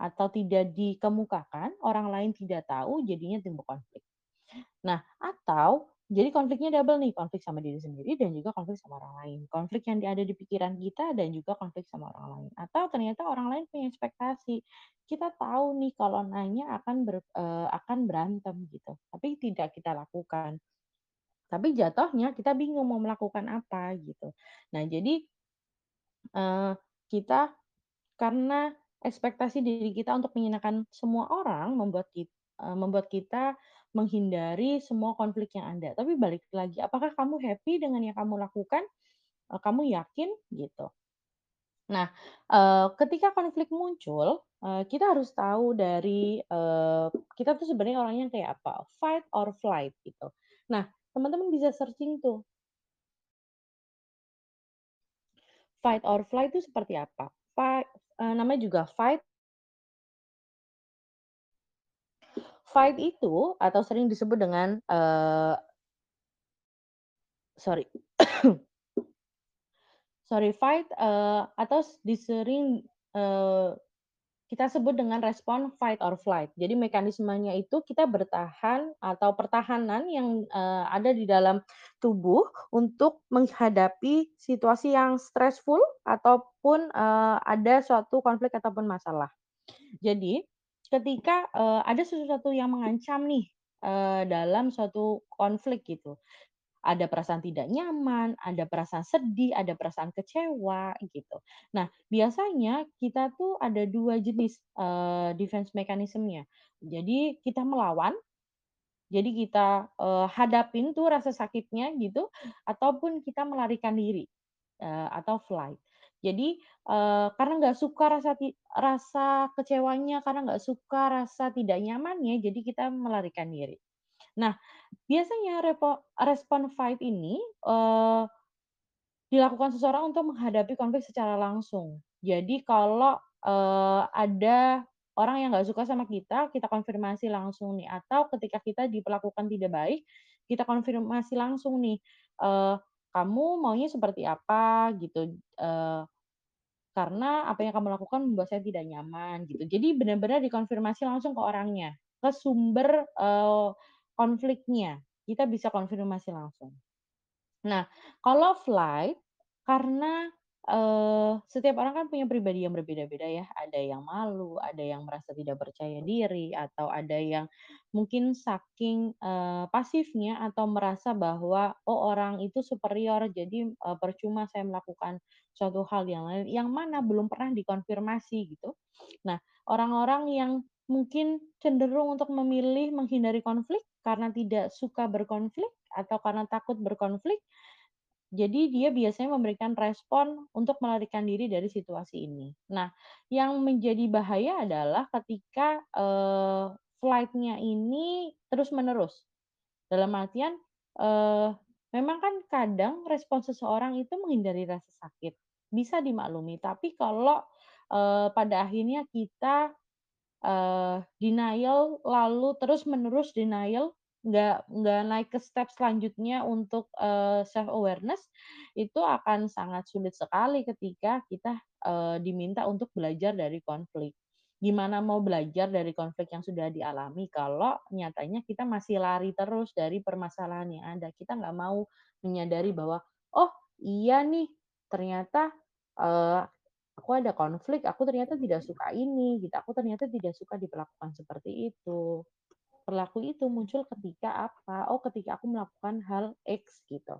atau tidak dikemukakan, orang lain tidak tahu, jadinya timbul konflik. Nah, atau Jadi konfliknya double nih, konflik sama diri sendiri dan juga konflik sama orang lain. Konflik yang ada di pikiran kita dan juga konflik sama orang lain. Atau ternyata orang lain punya ekspektasi. Kita tahu nih kalau nanya akan ber, eee, akan berantem gitu, tapi tidak kita lakukan. Tapi jatuhnya kita bingung mau melakukan apa gitu. Nah jadi, eee, kita karena ekspektasi diri kita untuk menyenangkan semua orang membuat kit eee, membuat kita menghindari semua konflik yang ada. Tapi balik lagi, apakah kamu happy dengan yang kamu lakukan? Eee, kamu yakin? Gitu. Nah, eee, ketika konflik muncul, eee, kita harus tahu dari, kita tuh sebenarnya orangnya kayak apa, fight or flight gitu. Nah, teman-teman bisa searching tuh, fight or flight itu seperti apa? Fight namanya juga fight fight itu atau sering disebut dengan, eee, sorry sorry fight, eee, atau disering eee, kita sebut dengan respon fight or flight. Jadi mekanismenya itu kita bertahan atau pertahanan yang, eee, ada di dalam tubuh untuk menghadapi situasi yang stressful ataupun, eee, ada suatu konflik ataupun masalah. Jadi, ketika, eee, ada sesuatu yang mengancam nih, eee, dalam suatu konflik gitu, ada perasaan tidak nyaman, ada perasaan sedih, ada perasaan kecewa, gitu. Nah, biasanya kita tuh ada 2 jenis, eee, defense mechanism-nya. Jadi kita melawan, jadi kita, eee, hadapin tuh rasa sakitnya gitu, ataupun kita melarikan diri, eee, atau flight. Jadi, eee, karena nggak suka rasa rasa kecewanya, karena nggak suka rasa tidak nyamannya, jadi kita melarikan diri. Nah, biasanya repo respon fight ini, eee, dilakukan seseorang untuk menghadapi konflik secara langsung. Jadi kalau, eee, ada orang yang nggak suka sama kita, kita konfirmasi langsung nih, atau ketika kita diperlakukan tidak baik, kita konfirmasi langsung nih, eee, "Kamu maunya seperti apa?" Gitu, eee, "Karena apa yang kamu lakukan membuat saya tidak nyaman." Gitu. Jadi benar-benar dikonfirmasi langsung ke orangnya, ke sumber, eee, konfliknya, kita bisa konfirmasi langsung. Nah, kalau flight, karena, eee, setiap orang kan punya pribadi yang berbeda-beda ya, ada yang malu, ada yang merasa tidak percaya diri, atau ada yang mungkin saking, eee, pasifnya atau merasa bahwa, "Oh, orang itu superior, jadi, eee, percuma saya melakukan suatu hal yang lain," yang mana belum pernah dikonfirmasi gitu. Nah, orang-orang yang mungkin cenderung untuk memilih menghindari konflik karena tidak suka berkonflik atau karena takut berkonflik, jadi dia biasanya memberikan respon untuk melarikan diri dari situasi ini. Nah, yang menjadi bahaya adalah ketika, eee, flight-nya ini terus-menerus. Dalam artian, eee, memang kan kadang respon seseorang itu menghindari rasa sakit, bisa dimaklumi. Tapi kalau, eee, pada akhirnya kita Eee, denial, lalu terus-menerus denial, nggak nggak naik ke step selanjutnya untuk, eee, self awareness, itu akan sangat sulit sekali ketika kita, eee, diminta untuk belajar dari konflik. Gimana mau belajar dari konflik yang sudah dialami kalau nyatanya kita masih lari terus dari permasalahan yang ada. Kita nggak mau menyadari bahwa, "Oh, iya nih, ternyata, eee, Aku ada konflik, aku ternyata tidak suka ini gitu, aku ternyata tidak suka diperlakukan seperti itu. Perilaku itu muncul ketika apa, oh ketika aku melakukan hal X gitu.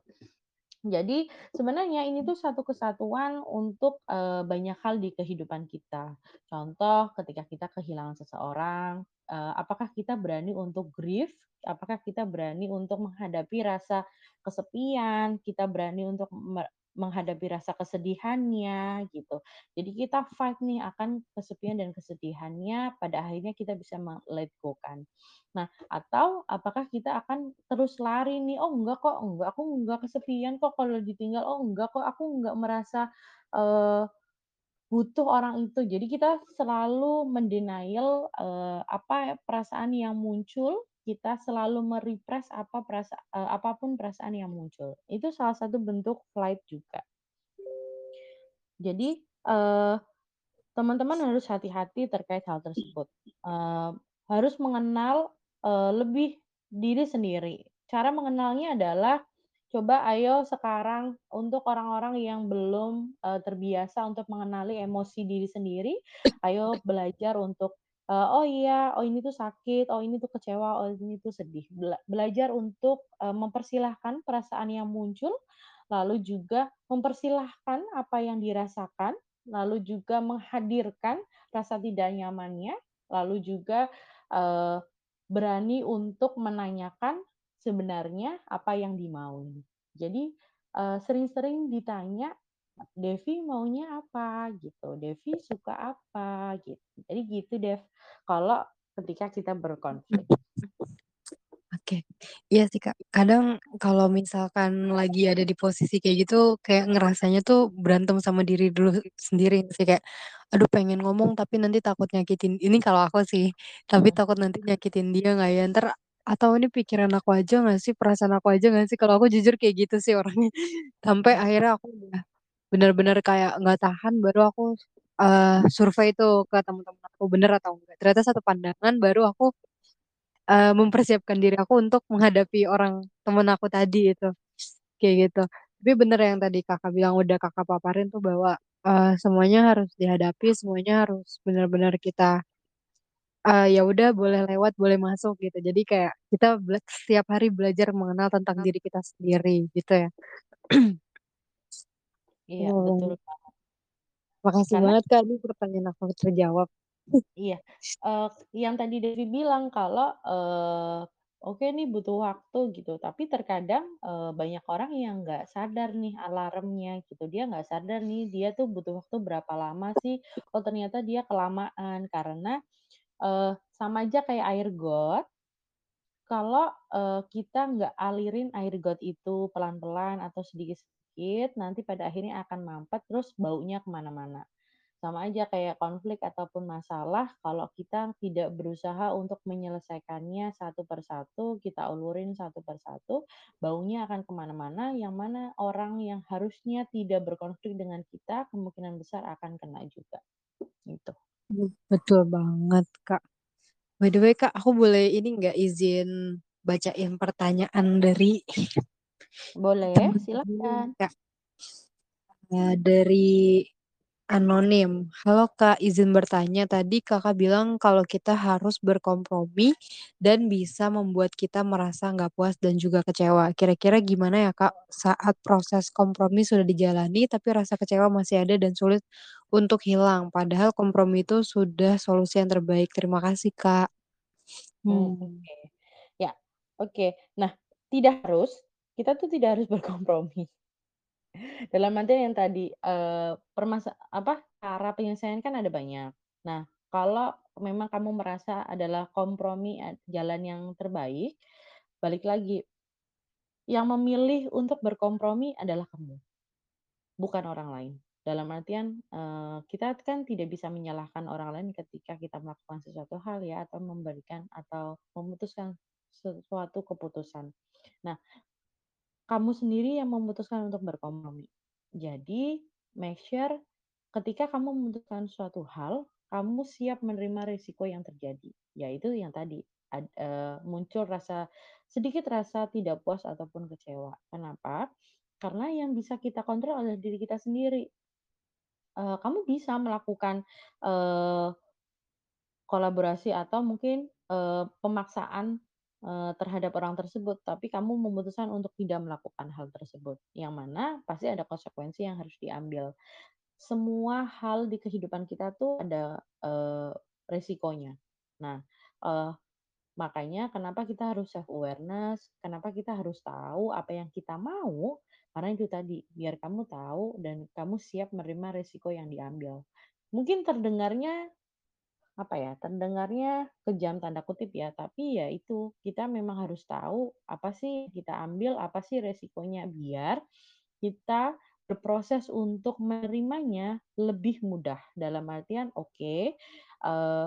Jadi sebenarnya ini tuh satu kesatuan untuk, eee, banyak hal di kehidupan kita. Contoh ketika kita kehilangan seseorang, eee, apakah kita berani untuk grief, apakah kita berani untuk menghadapi rasa kesepian, kita berani untuk menghadapi rasa kesedihannya gitu. Jadi kita fight nih akan kesepian dan kesedihannya, pada akhirnya kita bisa let go kan. Nah, atau apakah kita akan terus lari nih, "Oh enggak kok, enggak, aku enggak kesepian kok kalau ditinggal, oh enggak kok, aku enggak merasa, eee, butuh orang itu." Jadi kita selalu men-denial, eee, apa perasaan yang muncul, kita selalu me-repress apa perasa eee, apa perasaan yang muncul. Itu salah satu bentuk flight juga. Jadi, eee, teman-teman harus hati-hati terkait hal tersebut. Eee, harus mengenal, eee, lebih diri sendiri. cara mengenalnya adalah coba ayo sekarang untuk orang-orang yang belum, eee, terbiasa untuk mengenali emosi diri sendiri, ayo belajar untuk, eee, "Oh iya, oh ini tuh sakit, oh ini tuh kecewa, oh ini tuh sedih." Bela belajar untuk, eee, mempersilahkan perasaan yang muncul, lalu juga mempersilahkan apa yang dirasakan, lalu juga menghadirkan rasa tidak nyamannya, lalu juga, eee, berani untuk menanyakan sebenarnya apa yang dimaui. Jadi, sering-sering ditanya, "Devi maunya apa?" Gitu, "Devi suka apa?" Gitu. Jadi gitu, Dev, kalau ketika kita berkonflik. Oke. Iya sih, Kak. Kadang kalau misalkan lagi ada di posisi kayak gitu, kayak ngerasanya tuh berantem sama diri dulu sendiri sih, kayak, "Aduh pengen ngomong tapi nanti takut nyakitin" ini kalau aku sih, "tapi Mhm. takut nanti nyakitin dia nggak ya? Entar atau ini pikiran aku aja nggak sih, perasaan aku aja nggak sih?" Kalau aku jujur kayak gitu sih orangnya. Sampai akhirnya aku udah bener-bener kayak nggak tahan baru aku, eee, survei tuh ke temen-temen aku, bener atau enggak. Ternyata satu pandangan baru aku Eee, mempersiapkan diri aku untuk menghadapi orang temen aku tadi itu, kayak gitu. Tapi bener yang tadi Kakak bilang, udah Kakak paparin tuh bahwa, eee, semuanya harus dihadapi, semuanya harus bener-bener kita, eee, ya udah boleh lewat, boleh masuk gitu. Jadi kayak kita setiap hari belajar mengenal tentang diri kita sendiri, gitu ya. Iya, betul Oh, banget. makasih Karena banget Kak, ini pertanyaan aku terjawab. Iya, eee, yang tadi Devi bilang kalau, eee, oke nih butuh waktu gitu, tapi terkadang, eee, banyak orang yang nggak sadar nih alarmnya gitu, dia nggak sadar nih dia tuh butuh waktu berapa lama sih, oh ternyata dia kelamaan karena, eee, sama aja kayak air got, kalau, eee, kita nggak alirin air got itu pelan-pelan atau sedikit-sedikit, nanti pada akhirnya akan mampet terus baunya ke mana mana sama aja kayak konflik ataupun masalah, kalau kita tidak berusaha untuk menyelesaikannya satu persatu, kita ulurin satu persatu, baunya akan ke mana mana yang mana orang yang harusnya tidak berkonflik dengan kita, kemungkinan besar akan kena juga, gitu. Betul banget Kak. By the way Kak, aku boleh ini nggak, izin bacain pertanyaan dari Boleh, silakan. eee, dari anonim. "Halo Kak, izin bertanya, tadi Kakak bilang kalau kita harus berkompromi dan bisa membuat kita merasa nggak puas dan juga kecewa. Kira-kira gimana ya Kak, saat proses kompromi sudah dijalani tapi rasa kecewa masih ada dan sulit untuk hilang, padahal kompromi itu sudah solusi yang terbaik? Terima kasih Kak." Hmm. oke. Ya, oke. Nah, tidak harus, kita tuh tidak harus berkompromi. Dalam artian yang tadi, eee, permasa apa, cara penyelesaian kan ada banyak. Nah, kalau memang kamu merasa adalah kompromi ad jalan yang terbaik, balik lagi, yang memilih untuk berkompromi adalah kamu, bukan orang lain. Dalam artian, eee, kita kan tidak bisa menyalahkan orang lain ketika kita melakukan sesuatu hal ya, atau memberikan atau memutuskan sesuatu keputusan. Nah kamu sendiri yang memutuskan untuk berkompromi. Jadi, make sure ketika kamu memutuskan suatu hal, kamu siap menerima risiko yang terjadi. Yaitu yang tadi, ad eee, muncul rasa sedikit rasa tidak puas ataupun kecewa. Kenapa? Karena yang bisa kita kontrol adalah diri kita sendiri. Eee, kamu bisa melakukan, eee Kolaborasi atau mungkin, pemaksaan, eee, terhadap orang tersebut, tapi kamu memutuskan untuk tidak melakukan hal tersebut, yang mana pasti ada konsekuensi yang harus diambil. Semua hal di kehidupan kita tuh ada, eee, resikonya. Nah, eee, makanya kenapa kita harus self awareness, kenapa kita harus tahu apa yang kita mau, karena itu tadi, biar kamu tahu dan kamu siap menerima resiko yang diambil. Mungkin terdengarnya apa ya, terdengarnya "kejam" tanda kutip ya, tapi ya itu, kita memang harus tahu apa sih kita ambil, apa sih resikonya, biar kita berproses untuk menerimanya lebih mudah. Dalam artian, oke, eee,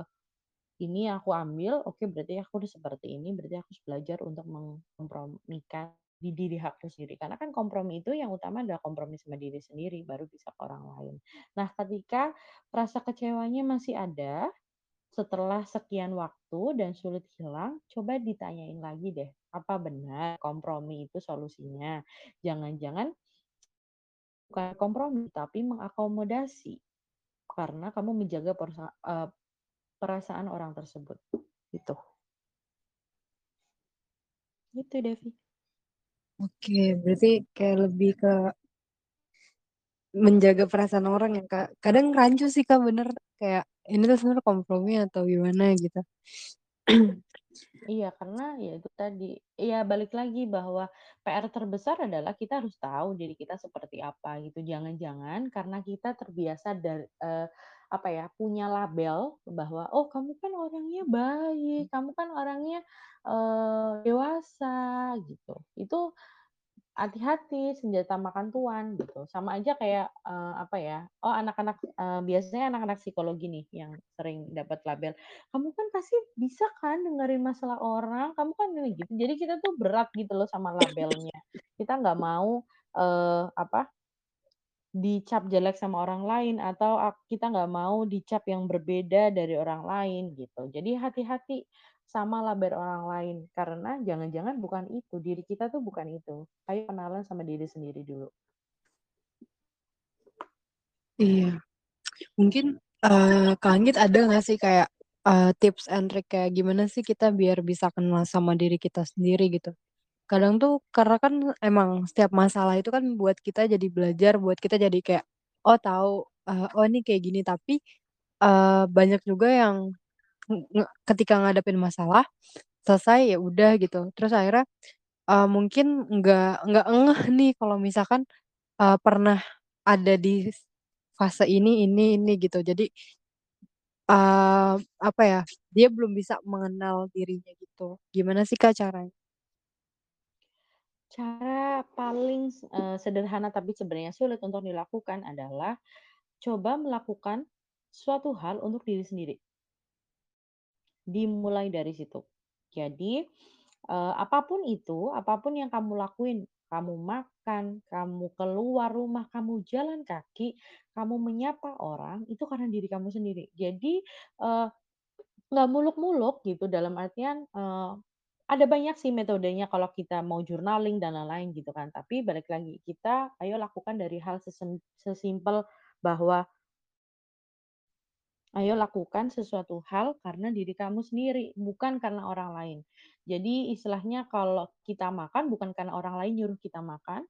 ini aku ambil, oke berarti aku udah seperti ini, berarti aku harus belajar untuk mengkompromikan di diri aku sendiri. Karena kan kompromi itu yang utama adalah kompromi sama diri sendiri, baru bisa ke orang lain. Nah, ketika rasa kecewanya masih ada setelah sekian waktu dan sulit hilang, coba ditanyain lagi deh, apa benar kompromi itu solusinya? Jangan-jangan bukan kompromi, tapi mengakomodasi karena kamu menjaga eee, perasaan orang tersebut, gitu. Gitu, Devi. Oke, berarti kayak lebih ke menjaga perasaan orang ya, Kak. Kadang rancu sih, Kak, bener, kayak ini tuh sebenarnya kompromi atau gimana gitu. Iya, karena ya itu tadi, ya balik lagi bahwa PR terbesar adalah kita harus tahu diri kita seperti apa gitu. Jangan-jangan karena kita terbiasa dar eee, apa ya, punya label bahwa, "Oh kamu kan orangnya baik, kamu kan orangnya, eee, dewasa," gitu. Itu hati-hati, senjata makan tuan gitu. Sama aja kayak, eee, apa ya, oh anak-anak, eee, biasanya anak-anak psikologi nih yang sering dapat label, "Kamu kan pasti bisa kan dengerin masalah orang, kamu kan ini," gitu. Jadi kita tuh berat gitu loh sama labelnya. Kita nggak mau, eee, apa, dicap jelek sama orang lain atau kita nggak mau dicap yang berbeda dari orang lain gitu. Jadi hati-hati sama label orang lain, karena jangan-jangan bukan itu, diri kita tuh bukan itu. Ayo kenalan sama diri sendiri dulu. Iya. Mungkin, eee, Kak Anggit ada nggak sih kayak, eee, tips and trick kayak gimana sih kita biar bisa kenal sama diri kita sendiri gitu? Kadang tuh karena kan emang setiap masalah itu kan buat kita jadi belajar, buat kita jadi kayak, oh tahu, eee, oh ini kayak gini, tapi, eee, banyak juga yang ketika ngadepin masalah, selesai ya udah gitu. Terus akhirnya, eee, mungkin nggak nggak ngeh nih kalau misalkan, eee, pernah ada di fase ini ini ini gitu. Jadi, eee, apa ya, dia belum bisa mengenal dirinya gitu. Gimana sih Kak caranya? Cara paling eee, sederhana tapi sebenarnya sulit untuk dilakukan adalah coba melakukan suatu hal untuk diri sendiri. Dimulai dari situ. Jadi, eee, apa pun itu, apa pun yang kamu lakuin, kamu makan, kamu keluar rumah, kamu jalan kaki, kamu menyapa orang, itu karena diri kamu sendiri. Jadi, eee, nggak muluk-muluk gitu dalam artian, eee, ada banyak sih metodenya kalau kita mau journaling dan lain-lain gitu kan, tapi balik lagi, kita ayo lakukan dari hal sesimpel bahwa Ayo lakukan sesuatu hal karena diri kamu sendiri, bukan karena orang lain. Jadi istilahnya kalau kita makan bukan karena orang lain nyuruh kita makan,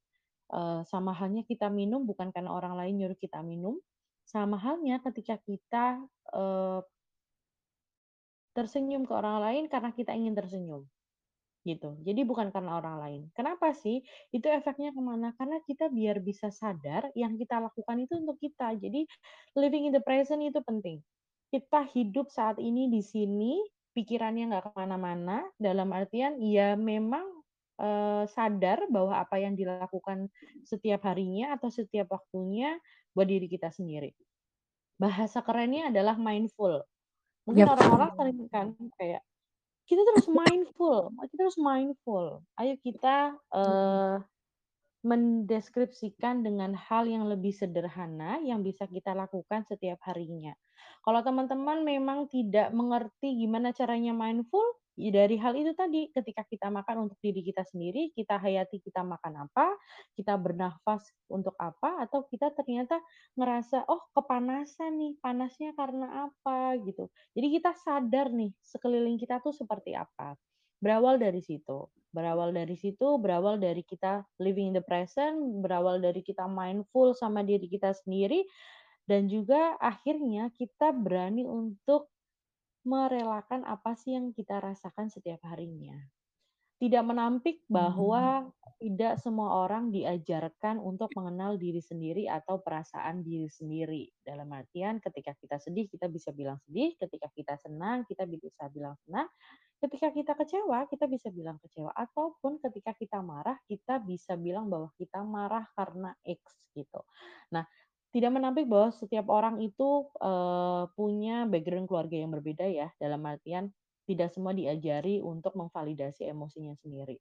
eee, sama halnya kita minum bukan karena orang lain nyuruh kita minum, sama halnya ketika kita, eee tersenyum ke orang lain karena kita ingin tersenyum. Gitu. Jadi bukan karena orang lain. Kenapa sih? Itu efeknya ke mana? Karena kita biar bisa sadar yang kita lakukan itu untuk kita. Jadi living in the present itu penting. Kita hidup saat ini di sini, pikirannya nggak ke mana-mana, dalam artian ya memang eh, sadar bahwa apa yang dilakukan setiap harinya atau setiap waktunya buat diri kita sendiri. Bahasa kerennya adalah mindful. Mungkin Yap. orang-orang sering kan kayak kita terus mindful, kita harus mindful. Ayo kita, eee, mendeskripsikan dengan hal yang lebih sederhana yang bisa kita lakukan setiap harinya. Kalau teman-teman memang tidak mengerti gimana caranya mindful, ya dari hal itu tadi, ketika kita makan untuk diri kita sendiri, kita hayati kita makan apa, kita bernafas untuk apa, atau kita ternyata ngerasa, "Oh kepanasan nih, panasnya karena apa?" Gitu. Jadi kita sadar nih, sekeliling kita tuh seperti apa. Berawal dari situ. Berawal dari situ, berawal dari kita living in the present, berawal dari kita mindful sama diri kita sendiri, dan juga akhirnya kita berani untuk merelakan apa sih yang kita rasakan setiap harinya. Tidak menampik bahwa tidak semua orang diajarkan untuk mengenal diri sendiri atau perasaan diri sendiri. Dalam artian ketika kita sedih, kita bisa bilang sedih, ketika kita senang, kita bisa bilang senang, ketika kita kecewa, kita bisa bilang kecewa, ataupun ketika kita marah, kita bisa bilang bahwa kita marah karena X gitu. Nah, tidak menampik bahwa setiap orang itu, eee, punya background keluarga yang berbeda ya, dalam artian tidak semua diajari untuk memvalidasi emosinya sendiri.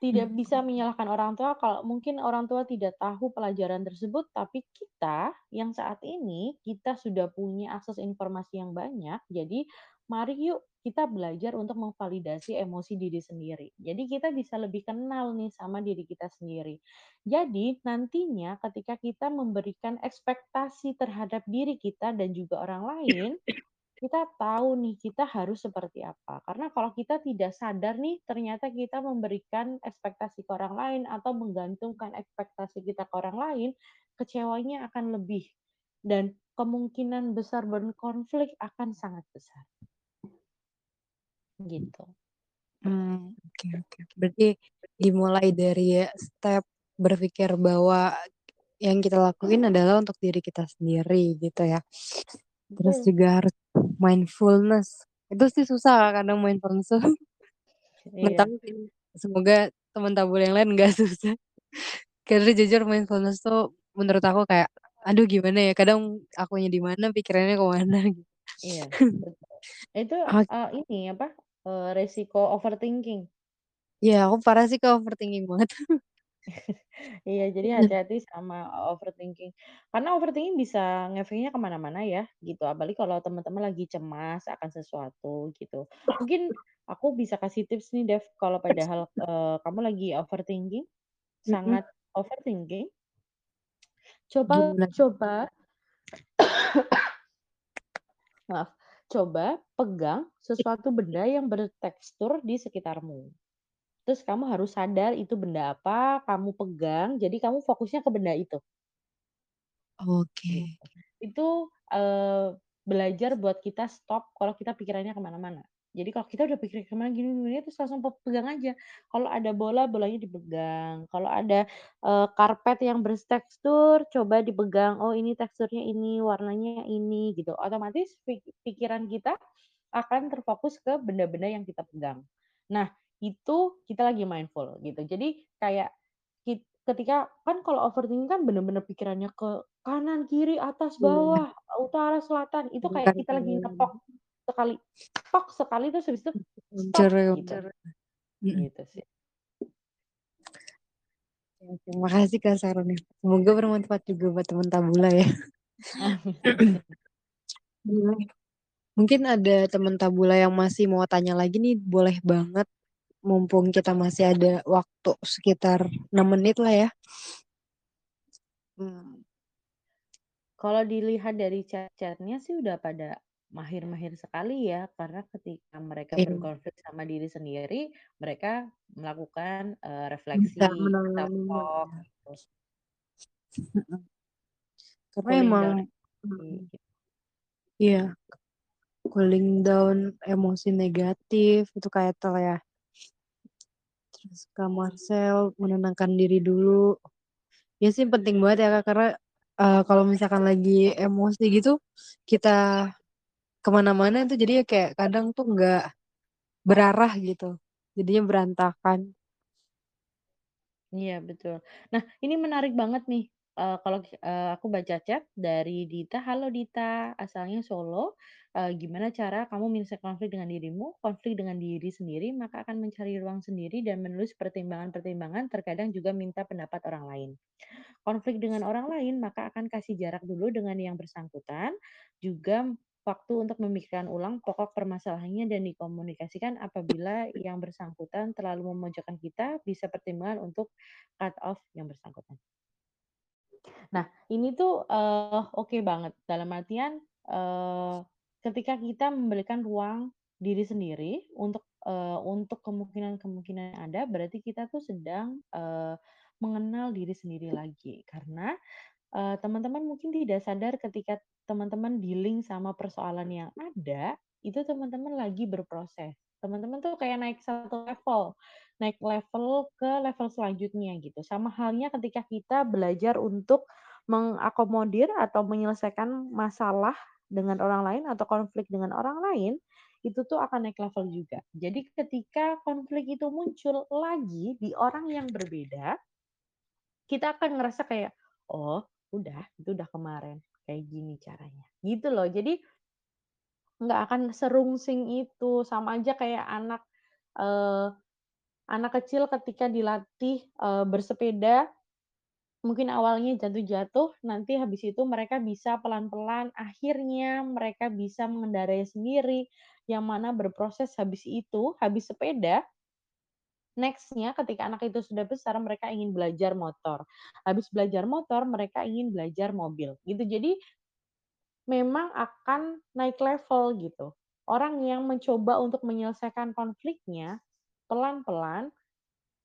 tidak Mmm. bisa menyalahkan orang tua kalau mungkin orang tua tidak tahu pelajaran tersebut, tapi kita yang saat ini, kita sudah punya akses informasi yang banyak, jadi mari yuk kita belajar untuk memvalidasi emosi diri sendiri. Jadi kita bisa lebih kenal nih sama diri kita sendiri. Jadi nantinya ketika kita memberikan ekspektasi terhadap diri kita dan juga orang lain, kita tahu nih kita harus seperti apa. Karena kalau kita tidak sadar nih, ternyata kita memberikan ekspektasi ke orang lain atau menggantungkan ekspektasi kita ke orang lain, kecewanya akan lebih dan kemungkinan besar berkonflik akan sangat besar. Gitu. Mmm, oke oke. Berarti dimulai dari step berpikir bahwa yang kita lakuin adalah untuk diri kita sendiri gitu ya. Terus Betul. juga harus mindfulness, itu sih susah kadang mindfulness tuh. Iya. semoga temen tabula yang lain nggak susah. Karena jujur mindfulness tuh menurut aku kayak, aduh gimana ya, kadang akunya di mana, pikirannya ke mana gitu. Iya, betul. Itu, eee, ini apa, eee, resiko overthinking. Iya, aku parah sih Kak, overthinking banget. Iya, jadi hati-hati sama overthinking. Karena overthinking bisa ngefeknya ke mana-mana ya, gitu. Apalagi kalau teman-teman lagi cemas akan sesuatu, gitu. Mungkin aku bisa kasih tips nih Dev, kalau padahal, eee, kamu lagi overthinking, Mhm. sangat overthinking coba Gimana? coba maaf, coba pegang sesuatu benda yang bertekstur di sekitarmu. Terus kamu harus sadar itu benda apa, kamu pegang, jadi kamu fokusnya ke benda itu. Gitu. Oke. Itu, eee, belajar buat kita stop kalau kita pikirannya ke mana-mana. Jadi kalau kita udah pikir ke mana gini gini, terus langsung pe pegang aja. Kalau ada bola, bolanya dipegang. Kalau ada, eee, karpet yang bertekstur, coba dipegang, "Oh ini teksturnya ini, warnanya ini," gitu. Otomatis pik pikiran kita akan terfokus ke benda-benda yang kita pegang. Nah, itu kita lagi mindful gitu. Jadi kayak ketika kan kalau overthinking kan bener-bener pikirannya ke kanan, kiri, atas, Iya. bawah, utara, selatan, itu kayak kita lagi nepok sekali, sekali terus habis itu stop gitu. Gitu sih. Oke oke, makasih Kak sarannya. Semoga bermanfaat juga buat temen tabula ya. Mungkin ada temen tabula yang masih mau tanya lagi nih, boleh banget. Mumpung kita masih ada waktu sekitar 6 menit lah ya. Mmm. Kalau dilihat dari chat-chat-nya sih udah pada mahir-mahir sekali ya, karena ketika mereka Iya. berkonflik sama diri sendiri, mereka melakukan, eee, Bisa refleksi, self menanganinya talk ya. gitu. Mhm. Karena Cooling emang down mhm. gitu. Iya. Cooling down emosi negatif itu kayak tel ya. Terus Kak Marcel menenangkan diri dulu. Iya sih penting banget ya Kak, karena, eee, kalau misalkan lagi emosi gitu, kita ke mana-mana tuh jadinya kayak kadang tuh nggak berarah gitu, jadinya berantakan. Iya betul. Nah ini menarik banget nih, eee, kalau, eee, aku baca chat dari Dita, "Halo Dita, asalnya Solo, eee, gimana cara kamu menyelesaikan konflik dengan dirimu? Konflik dengan diri sendiri, maka akan mencari ruang sendiri dan menulis pertimbangan-pertimbangan, terkadang juga minta pendapat orang lain. Konflik dengan orang lain, maka akan kasih jarak dulu dengan yang bersangkutan, juga waktu untuk memikirkan ulang pokok permasalahannya dan dikomunikasikan apabila yang bersangkutan terlalu memojokkan kita, bisa pertimbangan untuk cut off yang bersangkutan." Nah, ini tuh, eee, oke banget dalam artian, eee, ketika kita memberikan ruang diri sendiri untuk, eee, untuk kemungkinan-kemungkinan yang ada, berarti kita tuh sedang, eee, mengenal diri sendiri lagi. Karena, teman-teman mungkin tidak sadar ketika teman-teman dealing sama persoalan yang ada, itu teman-teman lagi berproses. Teman-teman tuh kayak naik satu level, naik level ke level selanjutnya gitu. Sama halnya ketika kita belajar untuk mengakomodir atau menyelesaikan masalah dengan orang lain atau konflik dengan orang lain, itu tuh akan naik level juga. Jadi ketika konflik itu muncul lagi di orang yang berbeda kita akan ngerasa kayak, "Oh udah, itu udah kemarin, kayak gini caranya." Gitu loh. Jadi nggak akan serungsing itu, sama aja kayak anak, eee Anak kecil ketika dilatih, eee, bersepeda, mungkin awalnya jatuh-jatuh, nanti habis itu mereka bisa pelan-pelan, akhirnya mereka bisa mengendarai sendiri, yang mana berproses habis itu, habis sepeda, next-nya ketika anak itu sudah besar, mereka ingin belajar motor. Habis belajar motor, mereka ingin belajar mobil, gitu. Jadi memang akan naik level gitu. Orang yang mencoba untuk menyelesaikan konfliknya pelan-pelan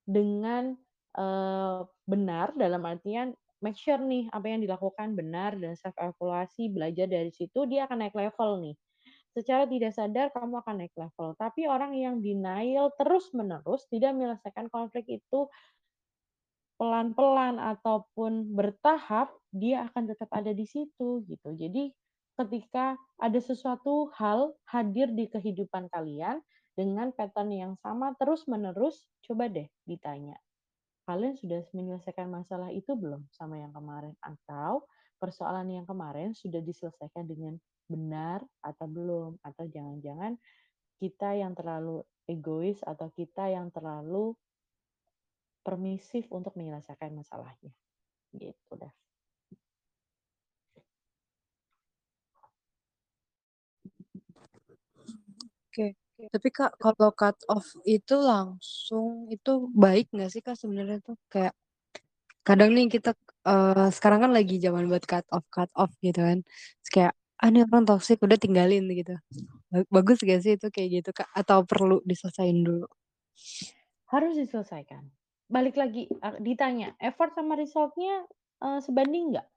dengan, eee, benar dalam artian make sure nih apa yang dilakukan benar dan self evaluasi, belajar dari situ, dia akan naik level nih. Secara tidak sadar kamu akan naik level. Tapi orang yang denial terus-menerus tidak menyelesaikan konflik itu pelan-pelan ataupun bertahap, dia akan tetap ada di situ gitu. Jadi ketika ada sesuatu hal hadir di kehidupan kalian dengan pattern yang sama terus-menerus, coba deh ditanya, kalian sudah menyelesaikan masalah itu belum sama yang kemarin? Atau persoalan yang kemarin sudah diselesaikan dengan benar atau belum? Atau jangan-jangan kita yang terlalu egois atau kita yang terlalu permisif untuk menyelesaikan masalahnya. Gitu dah. Oke. Tapi Kak, kalau cut off itu langsung, itu baik nggak sih Kak sebenarnya tuh? Kayak kadang nih kita, eee, sekarang kan lagi zaman buat cut off cut off gitu kan. Terus kayak, "Ah, ini orang toxic, udah tinggalin," gitu. Ba bagus nggak sih itu kayak gitu Kak? Atau perlu diselesain dulu? Harus diselesaikan. Balik lagi, eee, ditanya, effort sama result-nya, eee, sebanding nggak?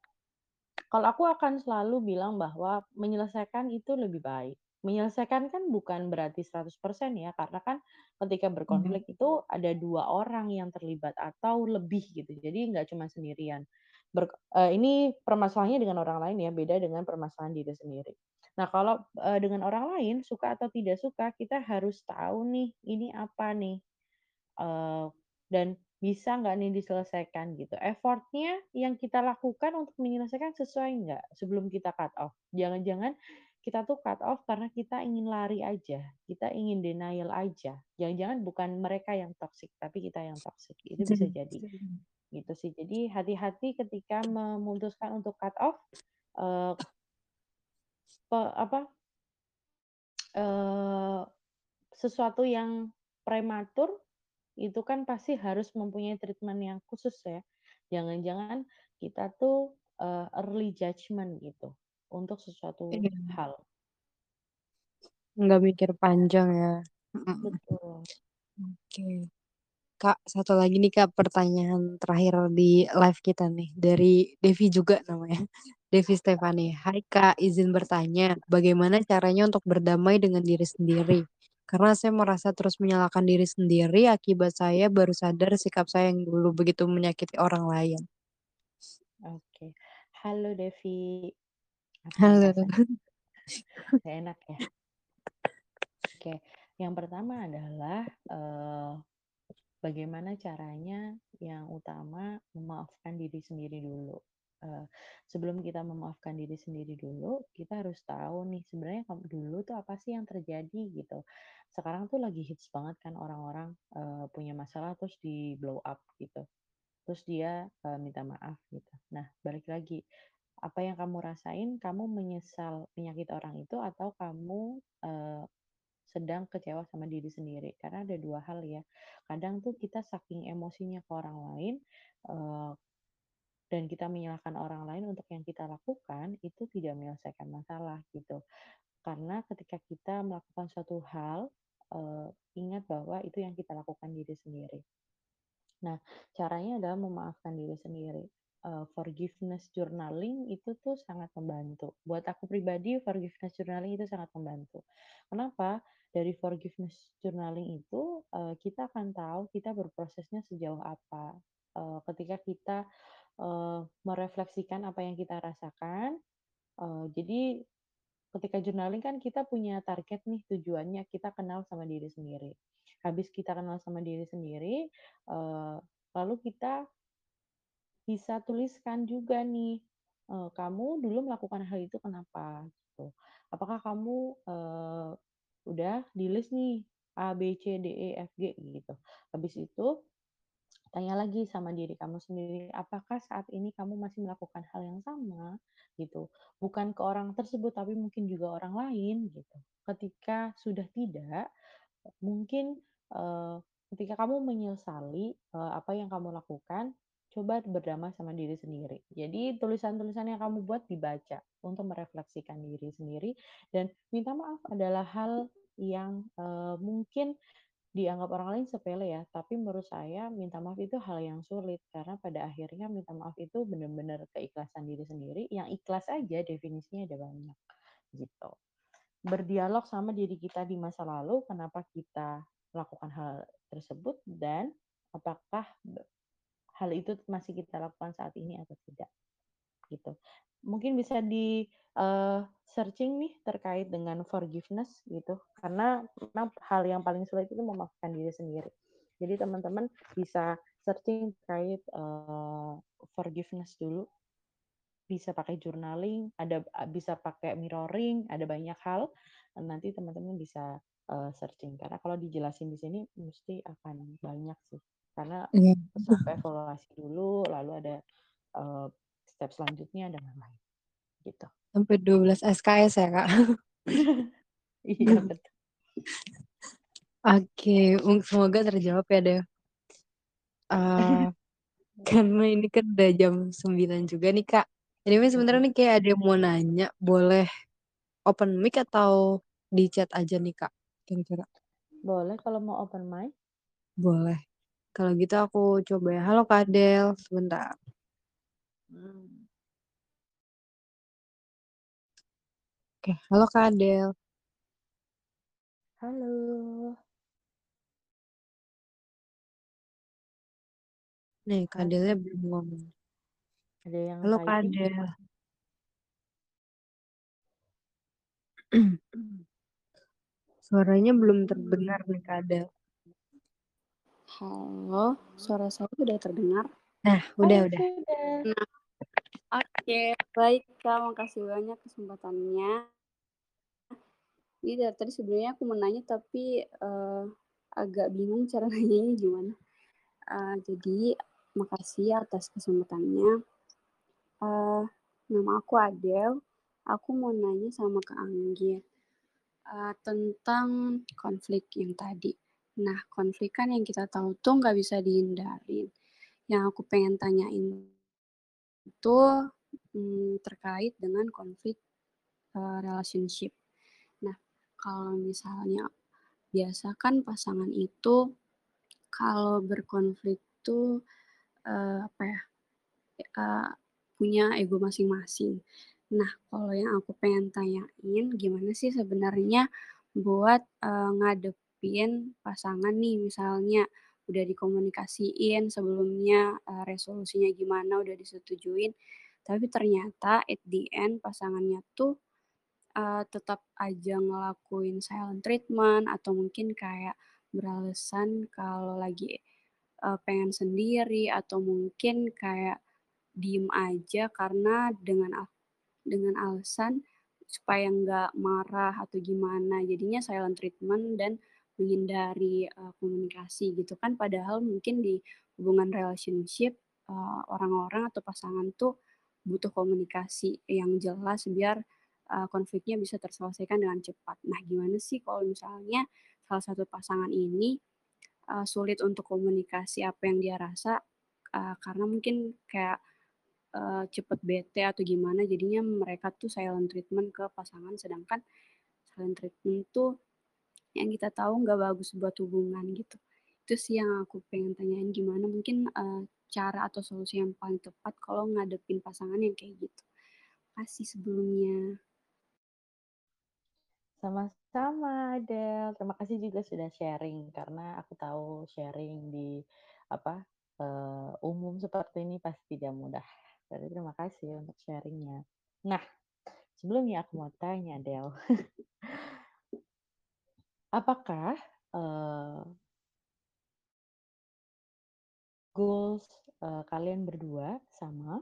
Kalau aku akan selalu bilang bahwa menyelesaikan itu lebih baik. Menyelesaikan kan bukan berarti 100% ya, karena kan ketika Mhm. berkonflik itu ada 2 orang yang terlibat atau lebih gitu. Jadi nggak cuma sendirian. Berk eee, ini permasalahannya dengan orang lain ya, beda dengan permasalahan diri sendiri. Nah kalau, eee, dengan orang lain, suka atau tidak suka, kita harus tahu nih, ini apa nih, eee, dan bisa nggak nih diselesaikan gitu. Effort-nya yang kita lakukan untuk menyelesaikan sesuai nggak sebelum kita cut off. Jangan-jangan kita tuh cut off karena kita ingin lari aja, kita ingin denial aja. Jangan-jangan bukan mereka yang toxic, tapi kita yang toxic. Itu bisa jadi, gitu sih. Jadi hati-hati ketika memutuskan untuk cut off, pe apa eee, sesuatu yang prematur, itu kan pasti harus mempunyai treatment yang khusus ya. Jangan-jangan kita tuh, eee, early judgment gitu, untuk sesuatu Iya. hal. Nggak mikir panjang ya. Betul. Oke. Kak, satu lagi nih Kak, pertanyaan terakhir di live kita nih, dari Devi juga namanya, Devi Stefani. "Hai Kak, izin bertanya, bagaimana caranya untuk berdamai dengan diri sendiri? Karena saya merasa terus menyalahkan diri sendiri akibat saya baru sadar sikap saya yang dulu begitu menyakiti orang lain." Oke. Halo Devi, Halo. enak ya? Oke, yang pertama adalah, eee, bagaimana caranya yang utama memaafkan diri sendiri dulu. Eee, sebelum kita memaafkan diri sendiri dulu, kita harus tahu nih sebenarnya dulu tuh apa sih yang terjadi gitu. Sekarang tuh lagi hits banget kan orang-orang, eee, punya masalah terus di-blow up gitu. Terus dia, eee, minta maaf gitu. Nah, balik lagi, apa yang kamu rasain, kamu menyesal menyakiti orang itu atau kamu, sedang kecewa sama diri sendiri? Karena ada 2 hal ya. Kadang tuh kita saking emosinya ke orang lain, eee, dan kita menyalahkan orang lain untuk yang kita lakukan, itu tidak menyelesaikan masalah gitu. Karena ketika kita melakukan suatu hal, eee, ingat bahwa itu yang kita lakukan diri sendiri. Nah, caranya adalah memaafkan diri sendiri. Eee, forgiveness journaling itu tuh sangat membantu. Buat aku pribadi, forgiveness journaling itu sangat membantu. Kenapa? Dari forgiveness journaling itu, eee, kita akan tahu kita berprosesnya sejauh apa. Eee, ketika kita, eee, merefleksikan apa yang kita rasakan, eee, jadi ketika journaling kan kita punya target nih, tujuannya kita kenal sama diri sendiri. Habis kita kenal sama diri sendiri, eee, lalu kita bisa tuliskan juga nih, eee, kamu dulu melakukan hal itu kenapa gitu. Apakah kamu, eee, udah di-list nih A, B, C, D, E, F, G gitu. Habis itu tanya lagi sama diri kamu sendiri, apakah saat ini kamu masih melakukan hal yang sama gitu. Bukan ke orang tersebut tapi mungkin juga orang lain gitu. Ketika sudah tidak, mungkin eh, ketika kamu menyesali eh, apa yang kamu lakukan, coba berdamai sama diri sendiri. Jadi tulisan-tulisan yang kamu buat dibaca untuk merefleksikan diri sendiri dan minta maaf adalah hal yang eh, mungkin dianggap orang lain sepele ya, tapi menurut saya minta maaf itu hal yang sulit karena pada akhirnya minta maaf itu benar-benar keikhlasan diri sendiri. Yang ikhlas aja definisinya ada banyak gitu. Berdialog sama diri kita di masa lalu, kenapa kita melakukan hal tersebut dan apakah hal itu masih kita lakukan saat ini atau tidak gitu. Mungkin bisa di uh, searching nih terkait dengan forgiveness gitu, karena memang hal yang paling sulit itu memaafkan diri sendiri. Jadi teman-teman bisa searching terkait uh, forgiveness dulu. Bisa pakai journaling, ada bisa pakai mirroring, ada banyak hal. Nanti teman-teman bisa uh, searching karena kalau dijelasin di sini mesti akan banyak sih. Karena yeah. sampai evaluasi dulu, lalu ada uh, step selanjutnya dan lain-lain gitu. Sampai 12 SKS ya kak? Iya betul. Oke semoga terjawab ya deh uh, karena ini kan udah jam 9 juga nih kak. Jadi sebenarnya nih kayak ada yang mau nanya boleh open mic atau di chat aja nih kak kira-kira? Boleh kalau mau open mic. Boleh kalau gitu aku coba ya halo kak Del sebentar Hmm. Oke, halo Kak Adel. Halo. Nih, Kak Adelnya belum ngomong. Ada yang Halo Kak Adel. Suaranya belum terdengar nih Kak Adel. Halo, suara saya sudah terdengar? Nah, udah, udah. Nah, Oke, baik Kak, makasih banyak kesempatannya. Ini dari tadi sebenarnya aku mau nanya tapi uh, agak bingung cara nanyanya gimana. Uh, jadi makasih atas kesempatannya. Uh, nama aku Adel. Aku mau nanya sama Kak Anggi uh, tentang konflik yang tadi. Nah, konflik kan yang kita tahu tuh nggak bisa dihindarin. Yang aku pengen tanyain itu hmm, terkait dengan konflik uh, relationship. Nah, kalau misalnya biasa kan pasangan itu kalau berkonflik tuh uh, apa ya uh, punya ego masing-masing. Nah, kalau yang aku pengen tanyain, gimana sih sebenarnya buat uh, ngadepin pasangan nih, misalnya udah dikomunikasiin sebelumnya uh, resolusinya gimana udah disetujuin tapi ternyata at the end pasangannya tuh uh, tetap aja ngelakuin silent treatment atau mungkin kayak beralasan kalau lagi uh, pengen sendiri atau mungkin kayak diem aja karena dengan dengan alasan supaya nggak marah atau gimana. Jadinya silent treatment dan menghindari uh, komunikasi gitu kan. Padahal mungkin di hubungan relationship uh, orang-orang atau pasangan tuh butuh komunikasi yang jelas biar uh, konfliknya bisa terselesaikan dengan cepat. Nah, gimana sih kalau misalnya salah satu pasangan ini uh, sulit untuk komunikasi apa yang dia rasa? Uh, karena mungkin kayak uh, cepet bete atau gimana jadinya mereka tuh silent treatment ke pasangan. Sedangkan silent treatment tuh yang kita tahu nggak bagus buat hubungan gitu. Itu sih yang aku pengen tanyain gimana mungkin uh, cara atau solusi yang paling tepat kalau ngadepin pasangan yang kayak gitu. Kasih sebelumnya. Sama-sama Del. Terima kasih juga sudah sharing karena aku tahu sharing di apa uh, umum seperti ini pasti tidak mudah. Jadi terima kasih untuk sharingnya. Nah sebelumnya aku mau tanya Del Apakah, uh, goals, uh, kalian berdua sama?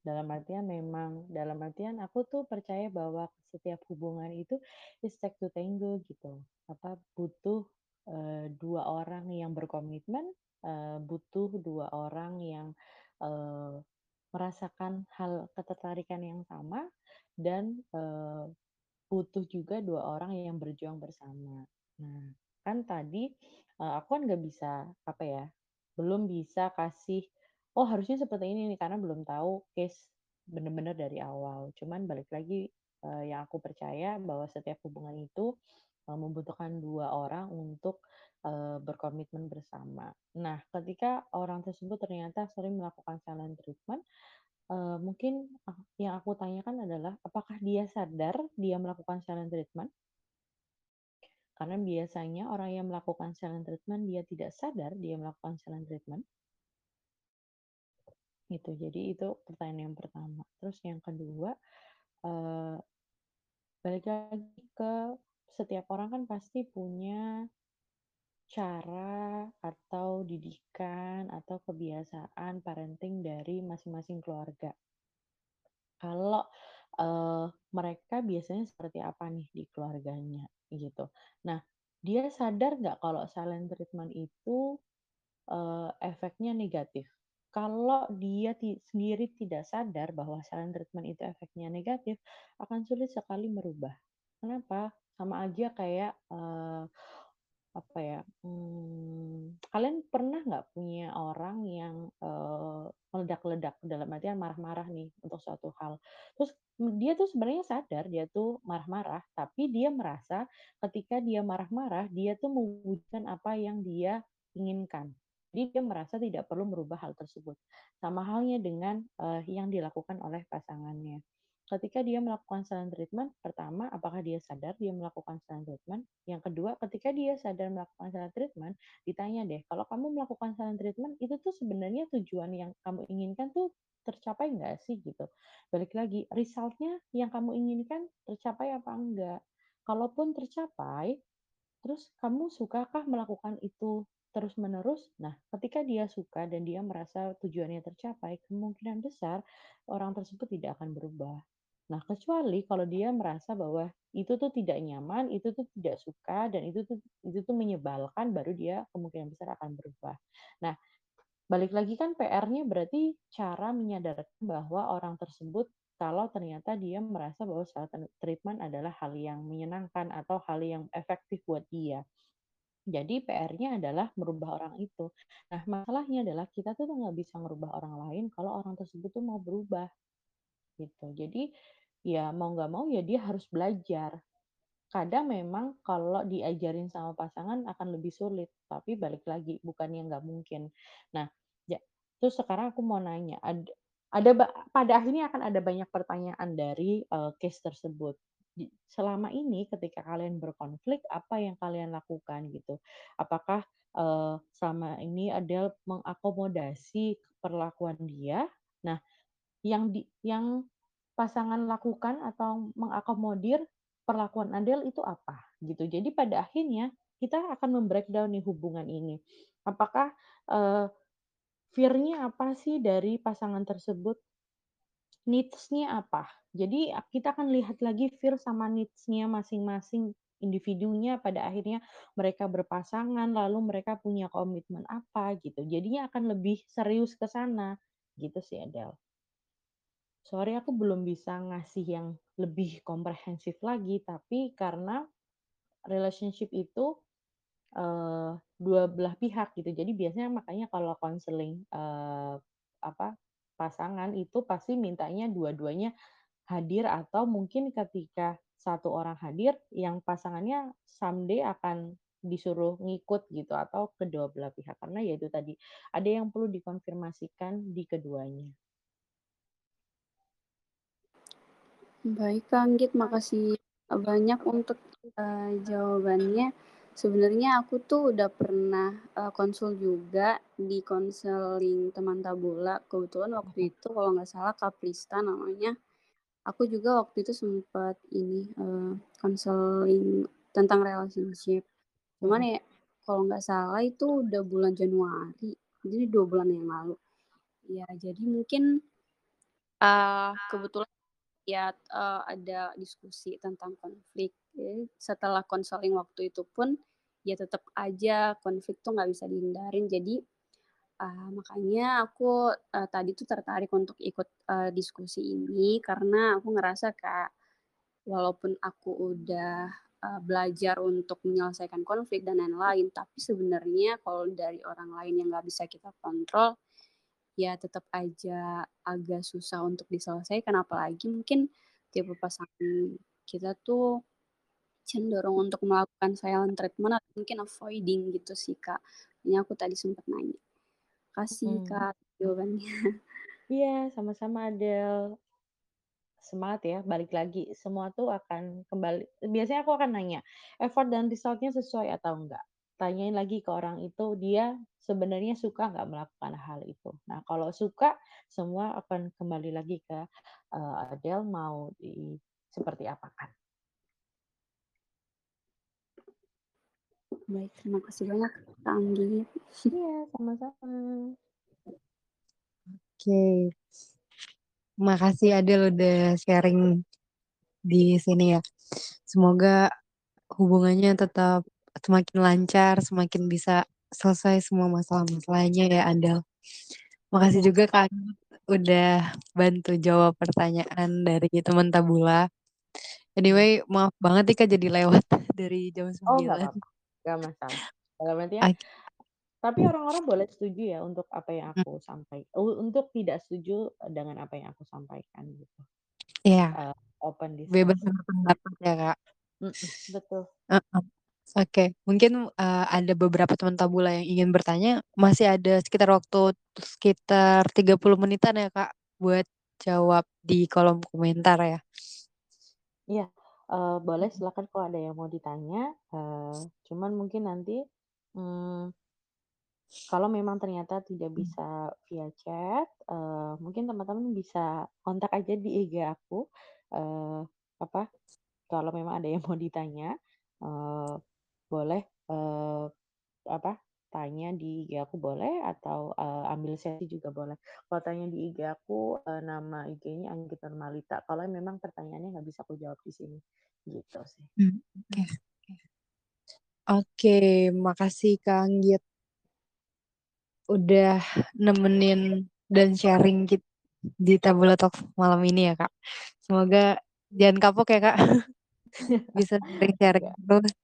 dalam artian memang dalam artian aku tuh percaya bahwa setiap hubungan itu is take to tango gitu. Apa butuh uh, dua orang yang berkomitmen, uh, butuh dua orang yang uh, merasakan hal ketertarikan yang sama dan uh, butuh juga dua orang yang berjuang bersama. Nah, kan tadi uh, aku kan nggak bisa apa ya, belum bisa kasih oh harusnya seperti ini nih karena belum tahu case benar-benar dari awal. Cuman balik lagi uh, yang aku percaya bahwa setiap hubungan itu uh, membutuhkan dua orang untuk berkomitmen bersama. Nah, ketika orang tersebut ternyata sering melakukan silent treatment, uh, mungkin yang aku tanyakan adalah apakah dia sadar dia melakukan silent treatment? Karena biasanya orang yang melakukan silent treatment dia tidak sadar dia melakukan silent treatment. Gitu. Jadi itu pertanyaan yang pertama. Terus yang kedua, uh, balik lagi ke setiap orang kan pasti punya cara atau didikan atau kebiasaan parenting dari masing-masing keluarga. Kalau uh, mereka biasanya seperti apa nih di keluarganya gitu. Nah, dia sadar nggak kalau silent treatment itu uh, efeknya negatif? kalau dia sendiri tidak sadar bahwa silent treatment itu efeknya negatif, akan sulit sekali merubah. Kenapa? Sama aja kayak uh, apa ya? Hmm, kalian pernah nggak punya orang yang uh, meledak-ledak dalam artian marah-marah nih untuk suatu hal. Terus dia tuh sebenarnya sadar dia tuh marah-marah, tapi dia merasa ketika dia marah-marah dia tuh mewujudkan apa yang dia inginkan. Jadi dia merasa tidak perlu merubah hal tersebut. Sama halnya dengan uh, yang dilakukan oleh pasangannya. Ketika dia melakukan silent treatment, pertama, apakah dia sadar dia melakukan silent treatment? Yang kedua, ketika dia sadar melakukan silent treatment, ditanya deh, kalau kamu melakukan silent treatment, itu tuh sebenarnya tujuan yang kamu inginkan tuh tercapai nggak sih gitu. Balik lagi, resultnya yang kamu inginkan tercapai apa enggak? Kalaupun tercapai, terus kamu sukakah melakukan itu terus-menerus. Nah, ketika dia suka dan dia merasa tujuannya tercapai, kemungkinan besar orang tersebut tidak akan berubah. Nah, kecuali kalau dia merasa bahwa itu tuh tidak nyaman, itu tuh tidak suka dan itu tuh itu tuh menyebalkan baru dia kemungkinan besar akan berubah. Nah, balik lagi kan PR-nya berarti cara menyadarkan bahwa orang tersebut kalau ternyata dia merasa bahwa self treatment adalah hal yang menyenangkan atau hal yang efektif buat dia. Jadi PR-nya adalah merubah orang itu. Nah, masalahnya adalah kita tuh nggak bisa merubah orang lain kalau orang tersebut tuh mau berubah. Gitu. Jadi ya mau nggak mau ya dia harus belajar. Kadang memang kalau diajarin sama pasangan akan lebih sulit, tapi balik lagi bukan yang nggak mungkin. Nah, ya, terus sekarang aku mau nanya, ada, ada pada akhirnya akan ada banyak pertanyaan dari uh, case tersebut selama ini ketika kalian berkonflik apa yang kalian lakukan gitu? Apakah uh, selama ini ada mengakomodasi perlakuan dia? Nah, yang di yang pasangan lakukan atau mengakomodir perlakuan Adel itu apa gitu. Jadi pada akhirnya kita akan membreakdown nih hubungan ini. Apakah uh, fear-nya apa sih dari pasangan tersebut? Needs-nya apa? Jadi kita akan lihat lagi fear sama needs-nya masing-masing individunya pada akhirnya mereka berpasangan lalu mereka punya komitmen apa gitu. Jadinya akan lebih serius ke sana gitu sih Adele. Sorry aku belum bisa ngasih yang lebih komprehensif lagi tapi karena relationship itu uh, dua belah pihak gitu. Jadi biasanya makanya kalau konseling uh, apa pasangan itu pasti mintanya dua-duanya hadir atau mungkin ketika satu orang hadir yang pasangannya someday akan disuruh ngikut gitu atau kedua belah pihak karena ya itu tadi ada yang perlu dikonfirmasikan di keduanya. Baik Kang Git, makasih banyak untuk uh, jawabannya. Sebenarnya aku tuh udah pernah uh, konsul juga di konseling teman tabula. Kebetulan waktu itu kalau nggak salah Kaprista namanya aku juga waktu itu sempat ini uh, konseling tentang relationship. Cuman ya kalau nggak salah itu udah bulan Januari, jadi dua bulan yang lalu. Ya jadi mungkin Uh, kebetulan ya uh, ada diskusi tentang konflik. Setelah konseling waktu itu pun ya tetap aja konflik tuh nggak bisa dihindarin. Jadi uh, makanya aku uh, tadi tuh tertarik untuk ikut uh, diskusi ini karena aku ngerasa kayak walaupun aku udah uh, belajar untuk menyelesaikan konflik dan lain-lain, tapi sebenarnya kalau dari orang lain yang nggak bisa kita kontrol, ya tetap aja agak susah untuk diselesaikan apalagi mungkin tipe pasangan kita tuh cenderung untuk melakukan silent treatment atau mungkin avoiding gitu sih kak. Ini aku tadi sempat nanya. Kasih hmm. kak jawabannya. Iya sama-sama Adel. Semangat ya balik lagi. Semua tuh akan kembali biasanya aku akan nanya effort dan resultnya sesuai atau enggak tanyain lagi ke orang itu dia sebenarnya suka nggak melakukan hal itu. Nah kalau suka semua akan kembali lagi ke uh, Adele mau di seperti apa kan? Baik, terima kasih banyak Kak Anggi. Iya, sama-sama. Oke. Okay. Makasih Adel udah sharing di sini ya. Semoga hubungannya tetap semakin lancar, semakin bisa selesai semua masalah-masalahnya ya Andal. Makasih juga Kak udah bantu jawab pertanyaan dari teman Tabula. Anyway, maaf banget nih Kak jadi lewat dari jam 9. Oh, enggak apa-apa. Enggak masalah. Dalam artian, okay. tapi orang-orang boleh setuju ya untuk apa yang aku hmm. sampaikan. Untuk tidak setuju dengan apa yang aku sampaikan gitu. Iya. Yeah. Uh, open discussion. Bebas berpendapat ya Kak. Mm -mm, betul. Uh -uh. Oke, mungkin uh, ada beberapa teman tabula yang ingin bertanya. Masih ada sekitar waktu sekitar 30 menitan ya Kak buat jawab di kolom komentar ya. Iya, uh, boleh silakan kalau ada yang mau ditanya. Uh, cuman mungkin nanti hmm, kalau memang ternyata tidak bisa via chat, uh, mungkin teman-teman bisa kontak aja di IG aku. Uh, apa? Kalau memang ada yang mau ditanya. Uh, boleh, uh, apa, tanya di IG aku boleh atau, uh, ambil sesi juga boleh. Kalau tanya di IG aku, uh, nama IG-nya Anggit Normalita, kalau memang pertanyaannya nggak bisa aku jawab di sini, gitu sih. Hmm, oke. Oke, makasih Kak Anggit. Udah nemenin dan sharing kit di Tabula Talk malam ini ya, Kak. Semoga jangan kapok ya, Kak. Bisa sharing-sharing Ya. terus.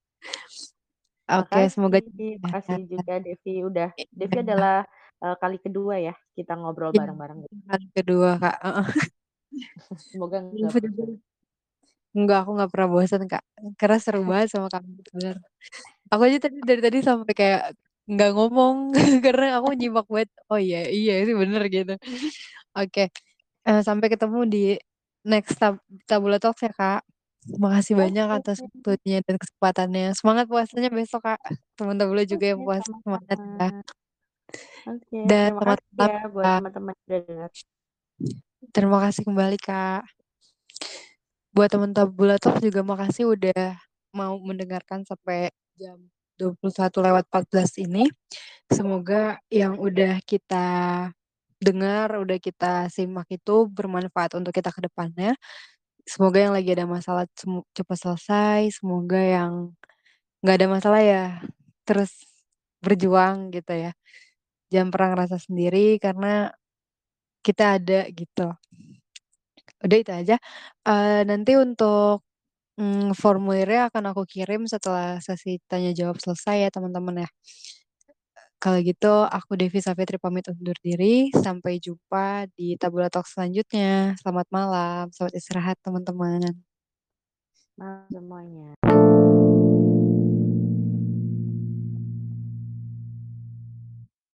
Oke, semoga makasih juga Devi udah Devi adalah uh, kali kedua ya kita ngobrol Iya, bareng-bareng. kali kedua, Kak. Semoga Iya, nggak bosan. Enggak, aku nggak pernah bosan, Kak. Karena seru banget sama kamu, bener. Aku aja tadi dari tadi sampai kayak nggak ngomong karena aku nyimak banget. Oh iya, iya sih bener gitu. Oke, uh, sampai ketemu di next tab Tabula Talks ya, Kak. Makasih banyak atas waktunya dan kesempatannya. Semangat puasanya besok, Kak. Teman Tabula juga yang Oke, puasa, semangat ya. Oke, Dan terima kasih teman-teman ya buat Kak. teman-teman yang udah dengar. Terima kasih kembali, Kak. Buat teman Tabula Talk juga makasih udah mau mendengarkan sampai jam 21 lewat 14 ini. Semoga yang udah kita dengar, udah kita simak itu bermanfaat untuk kita ke depannya. Semoga yang lagi ada masalah cepat selesai, semoga yang nggak ada masalah ya terus berjuang gitu ya. Jangan pernah ngerasa sendiri karena kita ada gitu. Udah itu aja, uh, nanti untuk, mmm, formulirnya akan aku kirim setelah sesi tanya jawab selesai ya teman-teman ya. Kalau gitu aku Devi Savitri pamit undur diri, sampai jumpa di Tabula Talk selanjutnya. Selamat malam, selamat istirahat teman-teman. Malam semuanya.